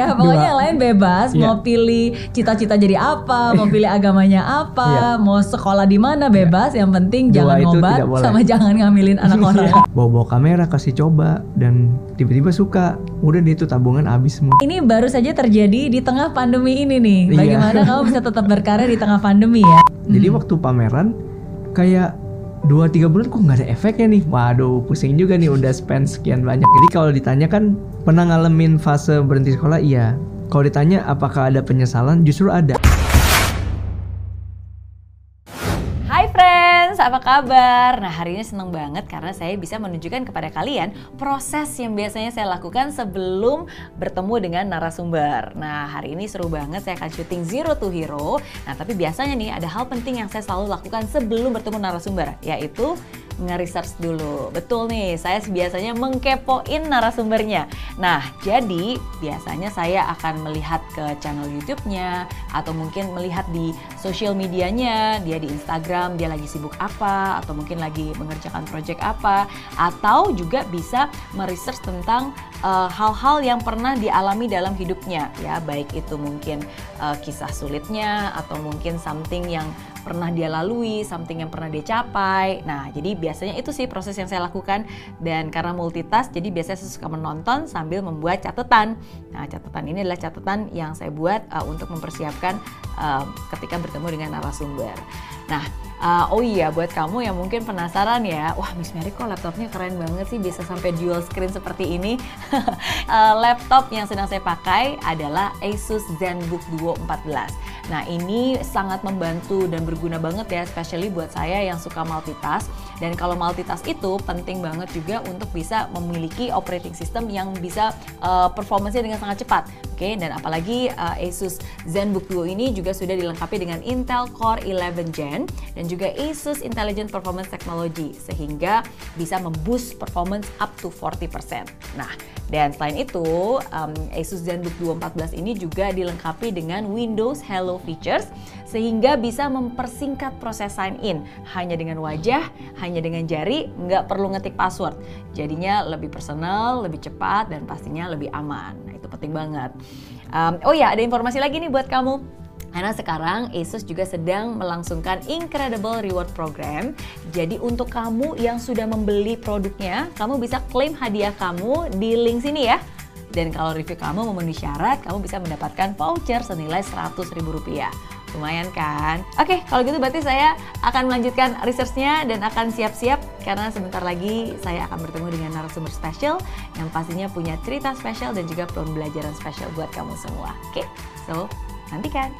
Ya, pokoknya Dua. yang lain bebas Iya. mau pilih cita-cita jadi apa, mau pilih agamanya apa, Iya. mau sekolah di mana bebas. Yang penting Dua jangan ngobat sama jangan ngambilin anak orang. Bawa-bawa kamera kasih coba dan tiba-tiba suka. Udah dia itu tabungan habis semua. Ini baru saja terjadi di tengah pandemi ini nih. Iya. Bagaimana kamu bisa tetap berkarya di tengah pandemi ya? Jadi waktu pameran kayak dua tiga bulan kok nggak ada efeknya nih. Waduh, pusing juga nih udah spend sekian banyak. Jadi kalau ditanya kan pernah ngalamin fase berhenti sekolah? Iya. Kalau ditanya apakah ada penyesalan? Justru ada. Apa kabar? Nah hari ini seneng banget karena saya bisa menunjukkan kepada kalian proses yang biasanya saya lakukan sebelum bertemu dengan narasumber. Nah hari ini seru banget, saya akan syuting Zero to Hero. Nah tapi biasanya nih ada hal penting yang saya selalu lakukan sebelum bertemu narasumber, yaitu nge-research dulu. Betul nih, saya biasanya mengkepoin narasumbernya. Nah, jadi biasanya saya akan melihat ke channel YouTube-nya atau mungkin melihat di sosial medianya, dia di Instagram, dia lagi sibuk apa atau mungkin lagi mengerjakan project apa atau juga bisa meresearch tentang uh, hal-hal yang pernah dialami dalam hidupnya ya, baik itu mungkin uh, kisah sulitnya atau mungkin something yang pernah dia lalui, something yang pernah dia capai. Nah, jadi biasanya itu sih proses yang saya lakukan dan karena multitask, jadi biasanya saya suka menonton sambil membuat catatan. Nah, catatan ini adalah catatan yang saya buat uh, untuk mempersiapkan uh, ketika bertemu dengan narasumber. Nah, uh, oh iya buat kamu yang mungkin penasaran ya, wah Miss Mary kok laptopnya keren banget sih bisa sampai dual screen seperti ini. uh, laptop yang sedang saya pakai adalah Asus ZenBook Duo 14. Nah ini sangat membantu dan berguna banget ya, especially buat saya yang suka multitask. Dan kalau multitask itu penting banget juga untuk bisa memiliki operating system yang bisa uh, performance-nya dengan sangat cepat. Oke, dan apalagi uh, Asus ZenBook Duo ini juga sudah dilengkapi dengan Intel Core 11 Gen dan juga Asus Intelligent Performance Technology sehingga bisa memboost performance up to 40%. Nah, dan selain itu, um, Asus ZenBook Duo 14 ini juga dilengkapi dengan Windows Hello features sehingga bisa mempersingkat proses sign in hanya dengan wajah, hanya dengan jari, nggak perlu ngetik password. Jadinya lebih personal, lebih cepat, dan pastinya lebih aman. Nah, itu penting banget. Um, oh ya, ada informasi lagi nih buat kamu. Karena sekarang Asus juga sedang melangsungkan Incredible Reward Program. Jadi untuk kamu yang sudah membeli produknya, kamu bisa klaim hadiah kamu di link sini ya. Dan kalau review kamu memenuhi syarat, kamu bisa mendapatkan voucher senilai Rp100.000. Lumayan kan? Oke, kalau gitu berarti saya akan melanjutkan researchnya dan akan siap-siap karena sebentar lagi saya akan bertemu dengan narasumber spesial yang pastinya punya cerita spesial dan juga pembelajaran spesial buat kamu semua. Oke, so nantikan.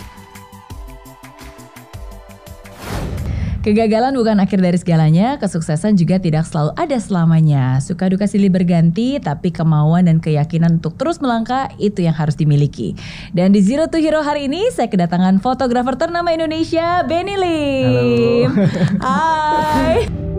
Kegagalan bukan akhir dari segalanya, kesuksesan juga tidak selalu ada selamanya. Suka duka silih berganti, tapi kemauan dan keyakinan untuk terus melangkah itu yang harus dimiliki. Dan di Zero to Hero hari ini saya kedatangan fotografer ternama Indonesia, Benny Lim. Hai.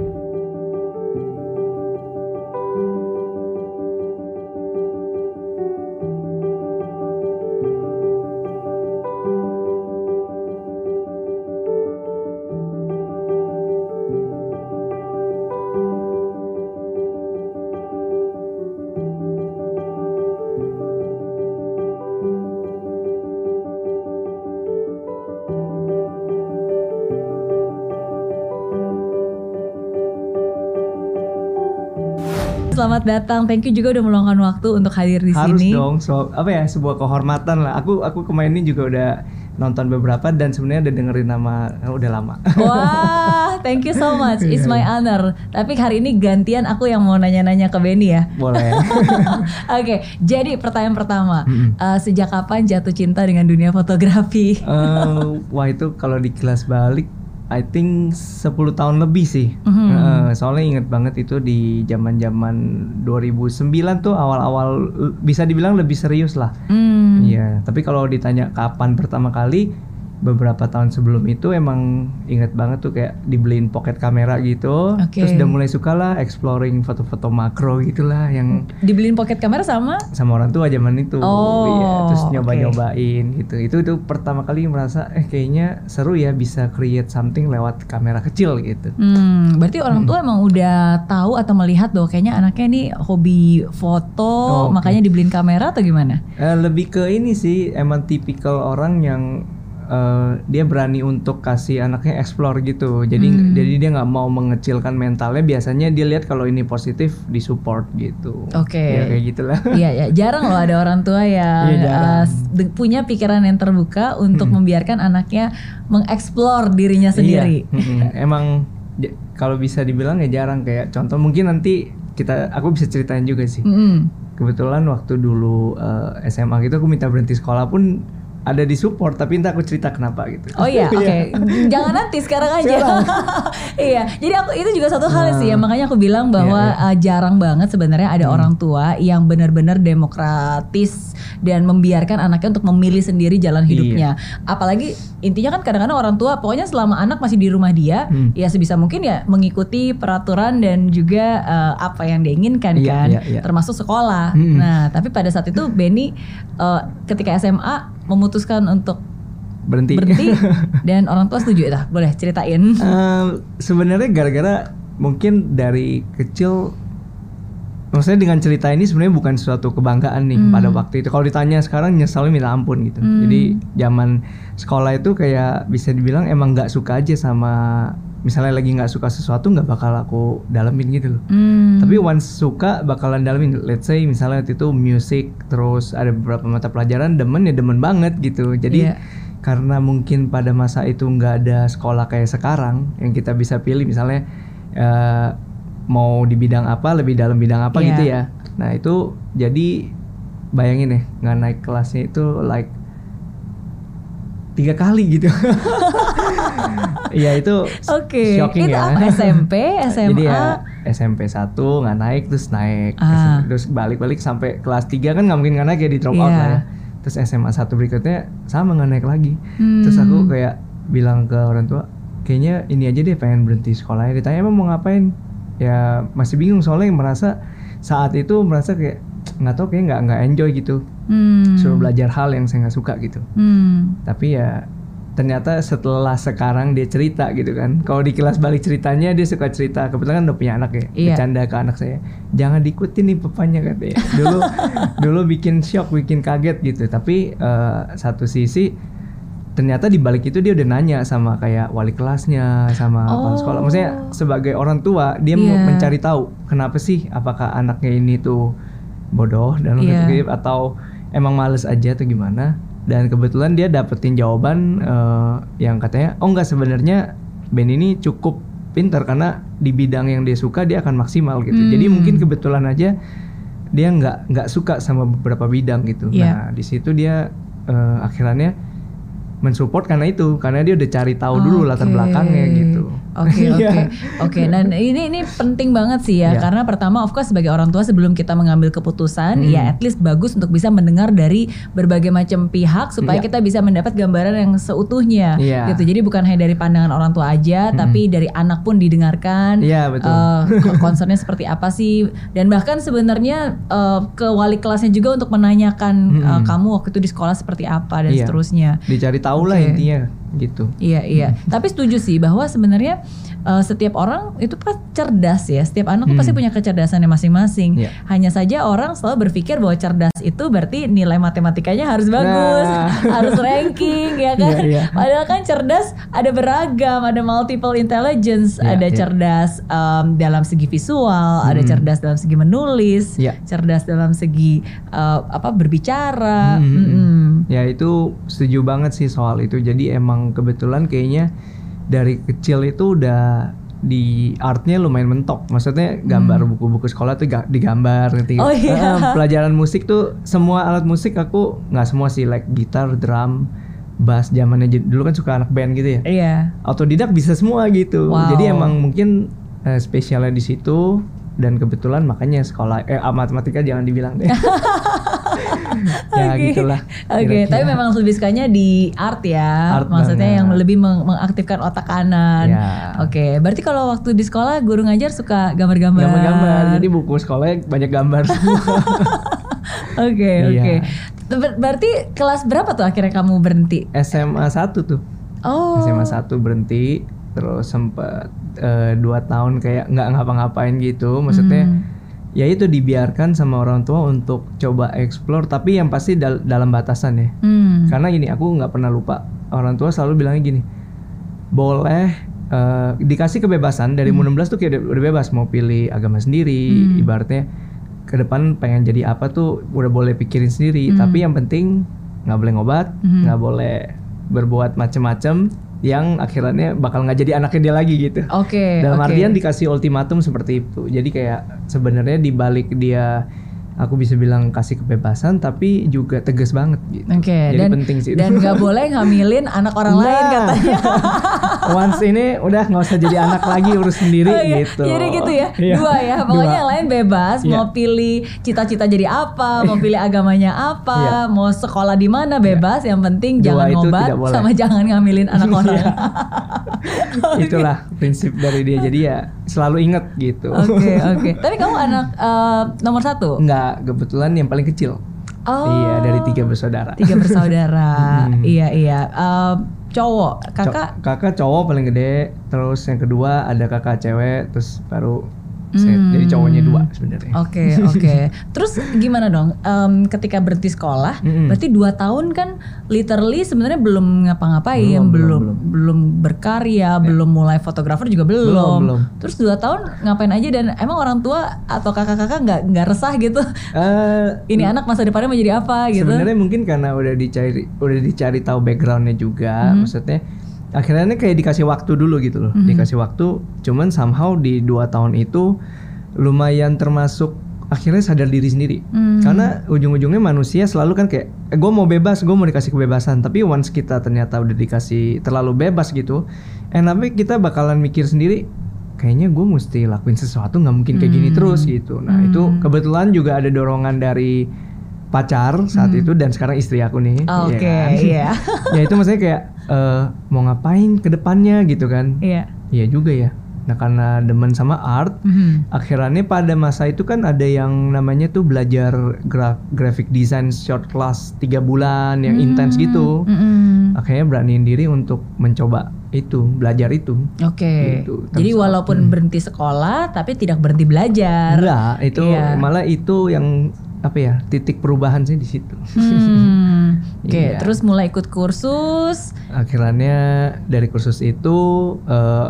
Selamat datang. Thank you juga udah meluangkan waktu untuk hadir di Harus sini. dong, so, apa ya sebuah kehormatan lah. Aku aku kemarin ini juga udah nonton beberapa dan sebenarnya udah dengerin nama eh, udah lama. Wah, thank you so much. It's my honor. Tapi hari ini gantian aku yang mau nanya-nanya ke Benny ya. Boleh. Oke, jadi pertanyaan pertama, Mm-mm. Eh, sejak kapan jatuh cinta dengan dunia fotografi? Eh, wah itu kalau di kelas balik I think 10 tahun lebih sih. Mhm. Eh, soalnya inget banget itu di zaman-zaman 2009 tuh awal-awal bisa dibilang lebih serius lah. Hmm. Iya, tapi kalau ditanya kapan pertama kali beberapa tahun sebelum itu emang inget banget tuh kayak dibeliin pocket kamera gitu. Oke. Terus udah mulai suka lah exploring foto-foto makro gitulah yang Dibeliin pocket kamera sama? sama orang tua zaman itu. Oh, Iya, terus nyoba-nyobain gitu. Itu itu pertama kali merasa eh kayaknya seru ya bisa create something lewat kamera kecil gitu. Hmm, berarti orang tua emang udah tahu atau melihat bahwa kayaknya anaknya ini hobi foto, Oh, oke. makanya dibeliin kamera atau gimana? Eh, lebih ke ini sih emang tipikal orang yang eh, dia berani untuk kasih anaknya explore gitu. Jadi Hmm. jadi dia nggak mau mengecilkan mentalnya. Biasanya dia lihat kalau ini positif disupport gitu. Oke. Ya kayak gitulah. Iya ya, jarang loh ada orang tua yang Iya, jarang. uh, punya pikiran yang terbuka untuk membiarkan anaknya mengeksplor dirinya sendiri. Iya, mm-mm. Emang j- kalau bisa dibilang ya jarang kayak contoh mungkin nanti kita aku bisa ceritain juga sih. Mm-mm. Kebetulan waktu dulu eh, SMA gitu aku minta berhenti sekolah pun ada di support tapi entah aku cerita kenapa gitu. Oh iya, oke. Jangan nanti sekarang aja. iya. Jadi aku itu juga satu hal sih ya. Makanya aku bilang bahwa Iya, uh, jarang banget sebenarnya ada orang tua yang benar-benar demokratis dan membiarkan anaknya untuk memilih sendiri jalan hidupnya. Apalagi intinya kan kadang-kadang orang tua pokoknya selama anak masih di rumah dia, Hmm. ya sebisa mungkin ya mengikuti peraturan dan juga uh, apa yang dia inginkan Iya, kan, iya, iya. termasuk sekolah. Hmm. Nah, tapi pada saat itu Benny uh, ketika SMA memutuskan untuk Berhenti. berhenti dan orang tua setuju ya boleh ceritain Ehm, sebenarnya gara-gara mungkin dari kecil maksudnya dengan cerita ini sebenarnya bukan suatu kebanggaan nih Hmm. pada waktu itu kalau ditanya sekarang nyesalnya minta ampun gitu Hmm. jadi zaman sekolah itu kayak bisa dibilang emang nggak suka aja sama misalnya lagi nggak suka sesuatu nggak bakal aku dalemin gitu loh Hmm. tapi once suka bakalan dalemin let's say misalnya waktu itu musik terus ada beberapa mata pelajaran demen ya demen banget gitu jadi Iya. karena mungkin pada masa itu nggak ada sekolah kayak sekarang yang kita bisa pilih misalnya eh, mau di bidang apa lebih dalam bidang apa Iya. gitu ya nah itu jadi bayangin ya nggak naik kelasnya itu like tiga kali gitu Iya itu oke shocking itu ya. SMP SMA Jadi ya SMP 1 nggak naik terus naik Ah. terus balik-balik sampai kelas 3 kan nggak mungkin nggak naik ya di drop out Iya. lah ya. Terus SMA 1 berikutnya sama nggak naik lagi. Hmm. Terus aku kayak bilang ke orang tua, kayaknya ini aja deh pengen berhenti sekolahnya. Ditanya emang mau ngapain? Ya masih bingung soalnya merasa saat itu merasa kayak nggak tahu kayak nggak nggak enjoy gitu. Hmm. Suruh belajar hal yang saya nggak suka gitu. Hmm. Tapi ya ternyata setelah sekarang dia cerita gitu kan. Kalau di kelas balik ceritanya dia suka cerita. Kebetulan kan udah punya anak ya. Iya. Bercanda ke anak saya. Jangan diikutin nih papanya katanya. Dulu dulu bikin shock, bikin kaget gitu. Tapi eh, satu sisi ternyata di balik itu dia udah nanya sama kayak wali kelasnya sama kepala Oh. sekolah. Maksudnya sebagai orang tua dia mau Iya. mencari tahu kenapa sih apakah anaknya ini tuh bodoh dan Iya. kutip atau emang males aja atau gimana dan kebetulan dia dapetin jawaban eh, yang katanya oh enggak sebenarnya Ben ini cukup pintar karena di bidang yang dia suka dia akan maksimal gitu jadi Hmm. mungkin kebetulan aja dia nggak nggak suka sama beberapa bidang gitu Iya. nah di situ dia eh, akhirnya mensupport karena itu karena dia udah cari tahu dulu latar belakangnya gitu Oke oke Iya. oke. Dan ini ini penting banget sih ya Iya. karena pertama of course sebagai orang tua sebelum kita mengambil keputusan Hmm. ya at least bagus untuk bisa mendengar dari berbagai macam pihak supaya Iya. kita bisa mendapat gambaran yang seutuhnya. Hmm. gitu. Jadi bukan hanya dari pandangan orang tua aja tapi dari anak pun didengarkan. Iya, betul. Eh, ko- concernnya seperti apa sih dan bahkan sebenarnya eh, ke wali kelasnya juga untuk menanyakan eh, Mm-mm. kamu waktu itu di sekolah seperti apa dan Iya. seterusnya. dicari tahu lah Oke. intinya gitu Iya iya. Tapi setuju sih bahwa sebenarnya eh, setiap orang itu pas cerdas ya. Setiap anak tuh Hmm. pasti punya kecerdasannya masing-masing. Iya. Hanya saja orang selalu berpikir bahwa cerdas itu berarti nilai matematikanya harus bagus, Nah. harus ranking ya kan. Iya, iya. Padahal kan cerdas ada beragam, ada multiple intelligence, Iya, ada iya. cerdas em, dalam segi visual, ada Hmm. cerdas dalam segi menulis, Iya. cerdas dalam segi eh, apa berbicara. Hmm, hmm, hmm. Ya itu setuju banget sih soal itu. Jadi emang kebetulan kayaknya dari kecil itu udah di artnya lumayan mentok. Maksudnya gambar buku-buku sekolah tuh ga- digambar? Hmm. Oh, iya. Ah, pelajaran musik tuh semua alat musik aku nggak semua sih like gitar, drum, bass zamannya dulu kan suka anak band gitu ya. Iya. Autodidak bisa semua gitu. Wow. Jadi emang mungkin eh, spesialnya di situ dan kebetulan makanya sekolah eh ah, matematika jangan dibilang deh. ya Oke. gitulah. Oke, kira-kira. tapi memang lebih sukanya di art ya. Art Maksudnya banget. yang lebih meng- mengaktifkan otak kanan. Ya. Oke, berarti kalau waktu di sekolah guru ngajar suka gambar-gambar. gambar-gambar. Jadi buku sekolahnya banyak gambar semua. Oke, Iya. oke. Ber- Berarti kelas berapa tuh akhirnya kamu berhenti? SMA 1 tuh. Oh. SMA 1 berhenti terus sempet eh, dua tahun kayak nggak ngapa-ngapain gitu. Maksudnya Hmm. ya itu dibiarkan sama orang tua untuk coba explore tapi yang pasti dal- dalam batasan ya. Hmm. Karena gini, aku nggak pernah lupa. Orang tua selalu bilangnya gini, boleh eh, dikasih kebebasan dari umur 16 tuh kayak udah, udah bebas mau pilih agama sendiri, ibaratnya ke depan pengen jadi apa tuh udah boleh pikirin sendiri. Tapi yang penting nggak boleh ngobat, nggak boleh berbuat macem-macem yang akhirnya bakal nggak jadi anaknya dia lagi gitu. Oke. Dalam oke. artian dikasih ultimatum seperti itu. Jadi kayak sebenarnya dibalik dia aku bisa bilang kasih kebebasan tapi juga tegas banget gitu. Oke, Jadi dan penting sih. dan nggak boleh ngambilin anak orang lain Nah, katanya. Once ini udah nggak usah jadi anak lagi urus sendiri Oh, iya. gitu. Jadi gitu ya, Iya. dua ya. Pokoknya Dua. yang lain bebas. Iya. Mau pilih cita-cita jadi apa, mau pilih agamanya apa, Iya. mau sekolah di mana bebas. Yang penting Dua jangan ngobat sama jangan ngambilin anak orang. Iya. Itulah prinsip dari dia. Jadi ya selalu inget gitu. Oke oke. Tapi kamu anak eh, nomor satu. Enggak, kebetulan yang paling kecil. Oh. Iya, dari tiga bersaudara. Tiga bersaudara. Hmm. Iya iya. Eh, cowok, kakak. Co- kakak cowok paling gede, terus yang kedua ada kakak cewek, terus baru saya. Hmm. Jadi cowoknya dua sebenarnya. Oke oke. Terus gimana dong? Em, ketika berhenti sekolah, Mm-mm. berarti dua tahun kan literally sebenarnya belum ngapa-ngapain, Belum, belum belum, belum, berkarya, belum mulai fotografer juga belum. Belum, belum. Terus dua tahun ngapain aja dan emang orang tua atau kakak-kakak nggak nggak resah gitu? Eh, Ini anak masa depannya mau jadi apa gitu? Sebenarnya mungkin karena udah dicari udah dicari tahu backgroundnya juga, Hmm. maksudnya akhirnya ini kayak dikasih waktu dulu gitu loh, Hmm. dikasih waktu. Cuman somehow di dua tahun itu lumayan termasuk akhirnya sadar diri sendiri. Hmm. Karena ujung-ujungnya manusia selalu kan kayak, eh, gue mau bebas, gue mau dikasih kebebasan. Tapi once kita ternyata udah dikasih terlalu bebas gitu, eh tapi kita bakalan mikir sendiri, kayaknya gue mesti lakuin sesuatu nggak mungkin kayak gini Hmm. terus gitu. Nah itu kebetulan juga ada dorongan dari pacar saat itu dan sekarang istri aku nih. Hmm. Oke, ya kan? iya. ya itu maksudnya kayak eh, mau ngapain ke depannya gitu kan? Iya. Iya juga ya. Nah karena demen sama art, Mhm. akhirannya pada masa itu kan ada yang namanya tuh belajar gra- graphic design short class tiga bulan yang intens gitu. Mhm. Akhirnya beraniin diri untuk mencoba itu, belajar itu. Oke. Gitu. Jadi walaupun berhenti sekolah tapi tidak berhenti belajar. Enggak, itu Iya. malah itu yang apa ya titik perubahan sih di situ. Hmm. Oke, Iya. terus mulai ikut kursus. Akhirnya dari kursus itu eh,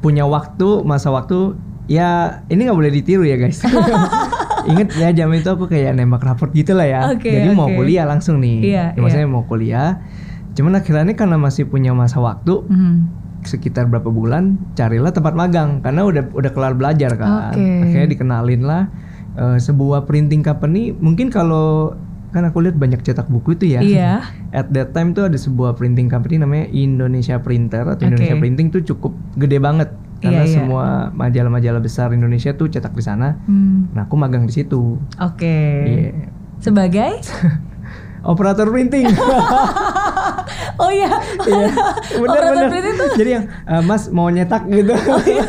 punya waktu masa waktu ya ini nggak boleh ditiru ya guys. Ingat ya jam itu aku kayak nembak raport gitu lah ya. Oke, Jadi mau oke. kuliah langsung nih. Iya, Ya, maksudnya mau kuliah. Cuman akhirnya karena masih punya masa waktu Mhm. sekitar berapa bulan carilah tempat magang karena udah udah kelar belajar kan. Oke. Akhirnya dikenalin lah eh, sebuah printing company. Mungkin kalau kan aku lihat banyak cetak buku itu ya. Iya. At that time tuh ada sebuah printing company namanya Indonesia Printer atau Oke. Indonesia Printing tuh cukup gede banget karena Iya, iya. semua majalah-majalah besar Indonesia tuh cetak di sana. Hmm. Nah, aku magang di situ. Oke. Iya. Sebagai? Operator printing. Oh iya. Iya. Bener Operator bener. printing tuh. Jadi yang "Eh, Mas mau nyetak gitu.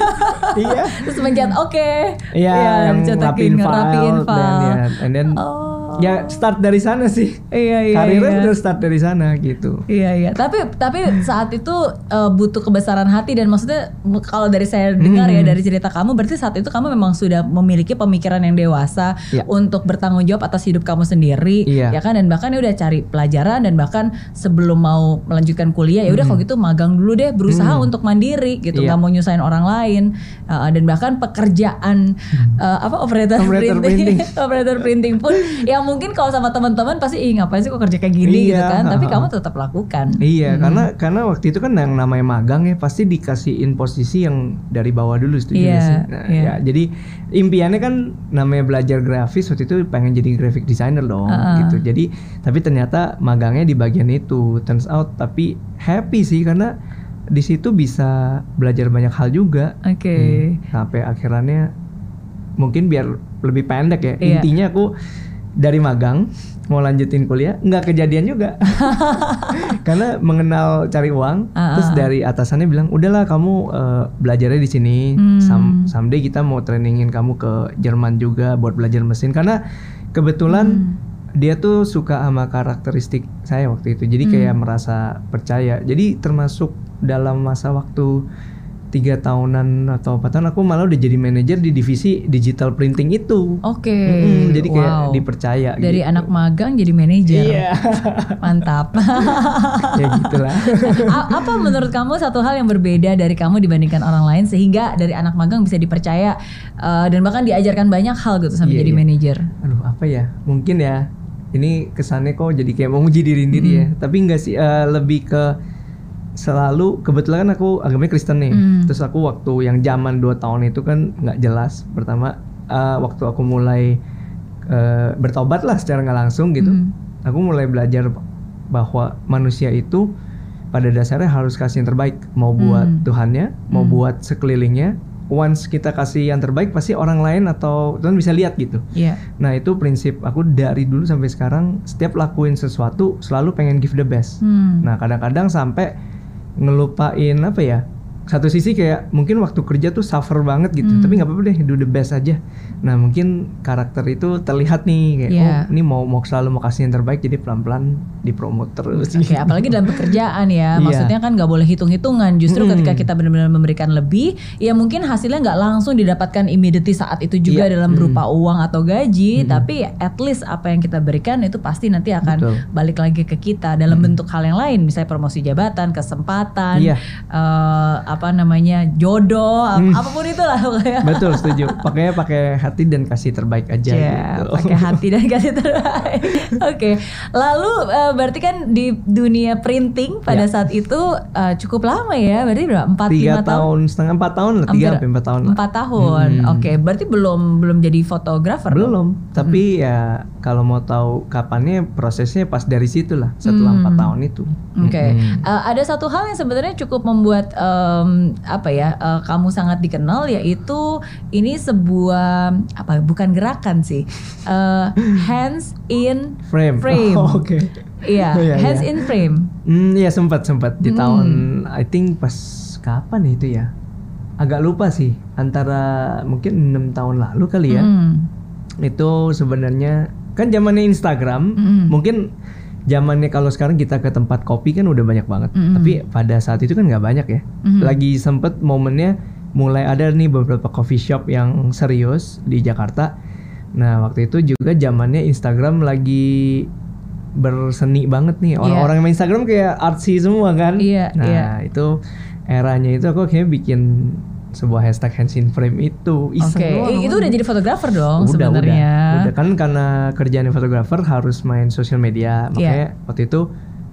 iya. Terus mencet oke. Iya, yang cetakin, rapiin file, ngerapiin dan file. ya, and then Oh. Ya start dari sana sih. Iya iya. Karirnya iya. udah start dari sana gitu. Iya iya, tapi tapi saat itu eh, butuh kebesaran hati dan maksudnya kalau dari saya dengar ya Hmm. dari cerita kamu berarti saat itu kamu memang sudah memiliki pemikiran yang dewasa Iya. untuk bertanggung jawab atas hidup kamu sendiri, Iya. ya kan dan bahkan ya udah cari pelajaran dan bahkan sebelum mau melanjutkan kuliah ya udah kalau gitu magang dulu deh berusaha untuk mandiri gitu Hmm. Iya. nggak mau nyusahin orang lain Eh, dan bahkan pekerjaan eh, apa operator, Hmm. Operator printing, printing. operator printing pun yang mungkin kalau sama teman-teman pasti ih ngapain sih kok kerja kayak gini gitu Iya, kan tapi kamu tetap lakukan Iya, karena karena waktu itu kan yang namanya magang ya pasti dikasihin posisi yang dari bawah dulu setuju nggak sih? Nah, iya. ya, jadi impiannya kan namanya belajar grafis waktu itu pengen jadi graphic designer dong Ha-ha. gitu. Jadi tapi ternyata magangnya di bagian itu. Turns out tapi happy sih karena di situ bisa belajar banyak hal juga. oke Hmm, Sampai akhirnya mungkin biar lebih pendek ya. Iya. Intinya aku dari magang mau lanjutin kuliah nggak kejadian juga karena mengenal cari uang Ah, terus ah, ah. dari atasannya bilang udahlah kamu eh, belajarnya di sini Hmm. Some- someday kita mau trainingin kamu ke Jerman juga buat belajar mesin karena kebetulan Hmm. dia tuh suka sama karakteristik saya waktu itu jadi kayak Hmm. merasa percaya jadi termasuk dalam masa waktu tiga tahunan atau empat tahun aku malah udah jadi manajer di divisi digital printing itu Oke. Mm-mm, jadi kayak wow. dipercaya Dari gitu. anak magang jadi manajer. iya Mantap. ya gitulah apa menurut kamu satu hal yang berbeda dari kamu dibandingkan orang lain sehingga dari anak magang bisa dipercaya eh, dan bahkan diajarkan banyak hal gitu sampai Iya, jadi iya. manajer? aduh apa ya mungkin ya ini kesannya kok jadi kayak mau muji diri sendiri ya tapi enggak sih eh, lebih ke selalu kebetulan kan aku agamanya Kristen nih Mm. terus aku waktu yang zaman 2 tahun itu kan nggak jelas pertama eh, waktu aku mulai eh, bertobat lah secara nggak langsung gitu Mm. aku mulai belajar bahwa manusia itu pada dasarnya harus kasih yang terbaik mau buat Hmm. Tuhannya mau Hmm. buat sekelilingnya once kita kasih yang terbaik pasti orang lain atau Tuhan bisa lihat gitu Iya. Nah itu prinsip aku dari dulu sampai sekarang setiap lakuin sesuatu selalu pengen give the best. Hmm. Nah kadang-kadang sampai ngelupain apa ya? Satu sisi kayak mungkin waktu kerja tuh suffer banget gitu, Hmm. tapi nggak apa-apa deh, do the best aja. Nah mungkin karakter itu terlihat nih kayak Iya. oh ini mau mau selalu mau kasih yang terbaik, jadi pelan-pelan dipromot terus. Oke, apalagi dalam pekerjaan ya, Iya. maksudnya kan nggak boleh hitung-hitungan. Justru Mm-mm. ketika kita benar-benar memberikan lebih, ya mungkin hasilnya nggak langsung didapatkan immediately saat itu juga Iya. dalam berupa uang atau gaji, tapi at least apa yang kita berikan itu pasti nanti akan Betul. balik lagi ke kita dalam bentuk hal yang lain, misalnya promosi jabatan, kesempatan, Iya. eh, apa namanya jodoh, ap- Mm. apa pun itulah pokoknya. Betul setuju. Pakainya pakai hati dan kasih terbaik aja. Ya, gitu. pakai hati dan kasih terbaik. Oke, lalu eh, berarti kan di dunia printing pada Ya. saat itu eh, cukup lama ya, berarti berapa? Empat Tiga tahun. tahun, setengah empat tahun lah, tiga sampai empat tahun. Empat tahun. Hmm. Oke, berarti belum belum jadi fotografer. dong? Belum, tapi ya kalau mau tahu kapannya prosesnya pas dari situ lah setelah empat tahun itu. Oke, Mm-mm. Eh, ada satu hal yang sebenarnya cukup membuat apa ya eh, kamu sangat dikenal yaitu ini sebuah apa bukan gerakan sih, Eh, hands in Frame. frame. Oh, Oke. Iya, Oh, iya, hands iya. in frame. Hmm, ya sempat sempat di Mm. tahun I think pas kapan itu ya? Agak lupa sih. Antara mungkin enam tahun lalu kali ya. Mm. Itu sebenarnya kan zamannya Instagram. Mm. Mungkin zamannya kalau sekarang kita ke tempat kopi kan udah banyak banget. Mm. Tapi pada saat itu kan nggak banyak ya. Mhm. Lagi sempet momennya mulai ada nih beberapa coffee shop yang serius di Jakarta. Nah waktu itu juga zamannya Instagram lagi berseni banget nih orang-orang yang main Instagram kayak artsy semua kan. Iya, Nah iya. itu eranya itu aku kayaknya bikin sebuah hashtag hands in frame itu. Oke, doang. i- itu udah jadi fotografer dong udah, sebenarnya. Udah, udah kan karena kerjaan fotografer harus main sosial media, Iya. makanya waktu itu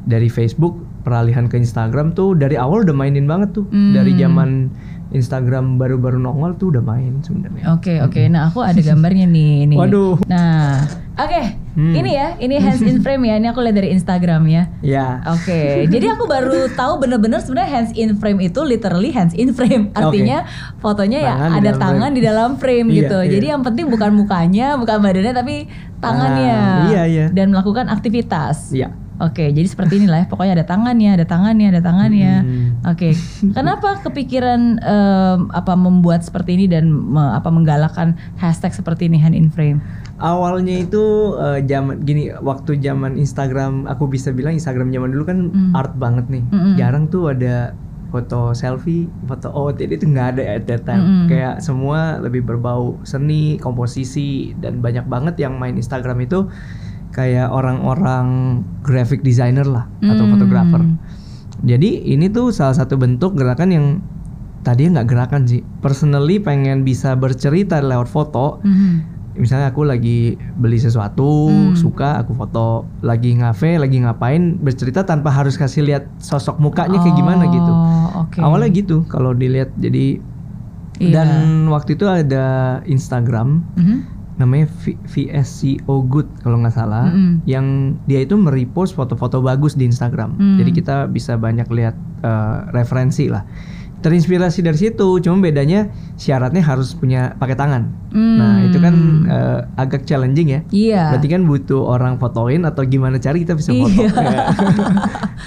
dari Facebook peralihan ke Instagram tuh dari awal udah mainin banget tuh. Hmm. Dari zaman Instagram baru-baru nongol tuh udah main sebenarnya. Oke oke, nah aku ada gambarnya nih. nih. Waduh. Nah, oke, Hmm. ini ya, ini hands in frame ya. Ini aku lihat dari Instagram ya. Ya. Oke, jadi aku baru tahu bener-bener sebenarnya hands in frame itu literally hands in frame. Artinya fotonya ya Tangan di ada dalam tangan frame. di dalam frame Iya, gitu. iya. Jadi yang penting bukan mukanya, bukan badannya, tapi tangannya. Ah, iya, iya. Dan melakukan aktivitas. Iya. Oke, jadi seperti inilah ya. Pokoknya ada tangannya, ada tangannya, ada tangannya. Hmm. Oke, kenapa kepikiran em, apa membuat seperti ini dan me- apa menggalakkan hashtag seperti ini hand in frame? Awalnya itu eh, zaman gini waktu zaman Instagram aku bisa bilang Instagram zaman dulu kan Hmm. art banget nih. Mm-mm. Jarang tuh ada foto selfie, foto OOTD itu nggak ada at that time. Mm-mm. Kayak semua lebih berbau seni, komposisi dan banyak banget yang main Instagram itu kayak orang-orang graphic designer lah atau Hmm. fotografer. Jadi ini tuh salah satu bentuk gerakan yang tadinya nggak gerakan sih. Personally pengen bisa bercerita lewat foto Mhm. misalnya aku lagi beli sesuatu Hmm. suka aku foto lagi ngafe lagi ngapain bercerita tanpa harus kasih lihat sosok mukanya kayak gimana gitu Oh, Oke. awalnya gitu kalau dilihat jadi Iya. dan waktu itu ada Instagram Mhm. Namanya V- VSCO Good kalau nggak salah Mm-mm. yang dia itu merepost foto-foto bagus di Instagram Hmm. jadi kita bisa banyak lihat eh, referensi lah terinspirasi dari situ. Cuma bedanya syaratnya harus punya pakai tangan. Hmm. Nah itu kan eh, agak challenging ya. Iya. Berarti kan butuh orang fotoin atau gimana cari kita bisa foto. Iya.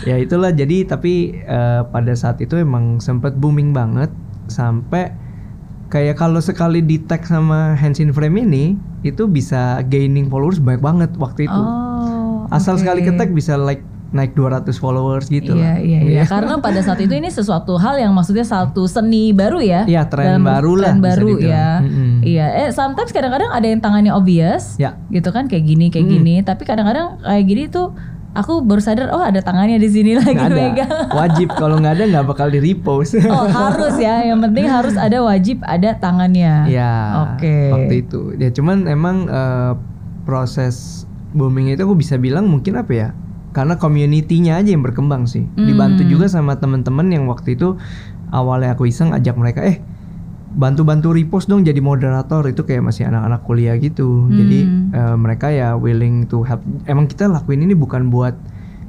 ya itulah jadi tapi eh, pada saat itu emang sempet booming banget sampai kayak kalau sekali di tag sama hands in frame ini itu bisa gaining followers banyak banget waktu itu. Oh. Asal oke. sekali ke tag bisa like naik 200 followers gitu Iya, lah. iya, iya. Karena pada saat itu ini sesuatu hal yang maksudnya satu seni baru ya. Iya, tren Dalam baru lah Tren baru ya. Mm-mm. Iya. Eh, sometimes kadang-kadang ada yang tangannya obvious. Ya. Gitu kan kayak gini, kayak Mm. gini. Tapi kadang-kadang kayak gini tuh aku baru sadar oh ada tangannya di sini lagi Nggak ada. megang. Wajib kalau nggak ada nggak bakal di repost. Oh harus ya, yang penting harus ada wajib ada tangannya. Ya, Oke. waktu itu. Ya cuman emang eh, proses booming itu aku bisa bilang mungkin apa ya? Karena community-nya aja yang berkembang sih. Hmm. Dibantu juga sama teman-teman yang waktu itu awalnya aku iseng ajak mereka, eh bantu-bantu repost dong jadi moderator itu kayak masih anak-anak kuliah gitu. Jadi Hmm. eh, mereka ya willing to help. Emang kita lakuin ini bukan buat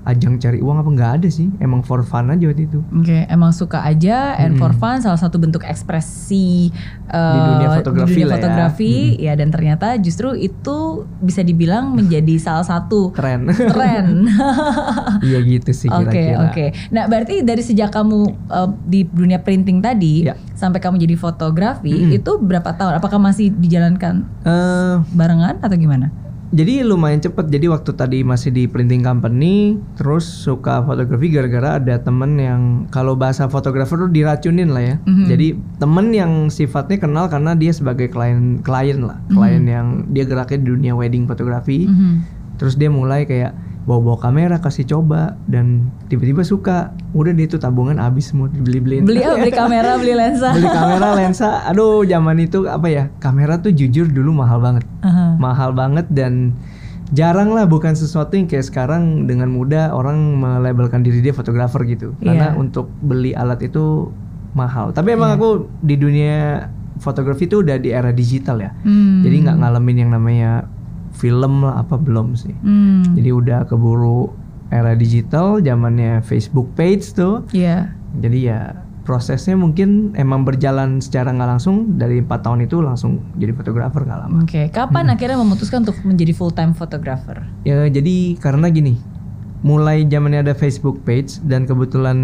ajang cari uang apa nggak ada sih. Emang for fun aja waktu itu. Oke, emang suka aja and for Mm-mm. fun salah satu bentuk ekspresi Di dunia eh, fotografi di dunia lah ya. fotografi ya dan ternyata justru itu bisa dibilang menjadi salah satu Keren. tren. Iya gitu sih Oke kira-kira. oke. Nah berarti dari sejak kamu eh, di dunia printing tadi Ya. sampai kamu jadi fotografi Mm-mm. itu berapa tahun? Apakah masih dijalankan Eh, barengan atau gimana? Jadi lumayan cepet. Jadi waktu tadi masih di printing company, terus suka fotografi gara-gara ada temen yang kalau bahasa fotografer tuh diracunin lah ya. Mhm. Jadi temen yang sifatnya kenal karena dia sebagai klien klien lah, Mhm. klien yang dia geraknya di dunia wedding fotografi. Mhm. Terus dia mulai kayak bawa-bawa kamera kasih coba dan tiba-tiba suka. Udah dia itu tabungan habis semua dibeli-beliin. Beli apa? Beli kamera, beli lensa. beli kamera lensa. Aduh, zaman itu apa ya? Kamera tuh jujur dulu mahal banget Aha. mahal banget dan jarang lah bukan sesuatu yang kayak sekarang dengan mudah orang melabelkan diri dia fotografer gitu karena Iya. untuk beli alat itu mahal tapi emang Iya. aku di dunia fotografi itu udah di era digital ya Hmm. jadi nggak ngalamin yang namanya film lah apa belum sih Hmm. jadi udah keburu era digital zamannya Facebook page tuh Iya. jadi ya prosesnya mungkin emang berjalan secara nggak langsung dari empat tahun itu langsung jadi fotografer nggak lama Oke, kapan akhirnya memutuskan untuk menjadi full time photographer? Ya jadi karena gini, mulai zamannya ada Facebook page dan kebetulan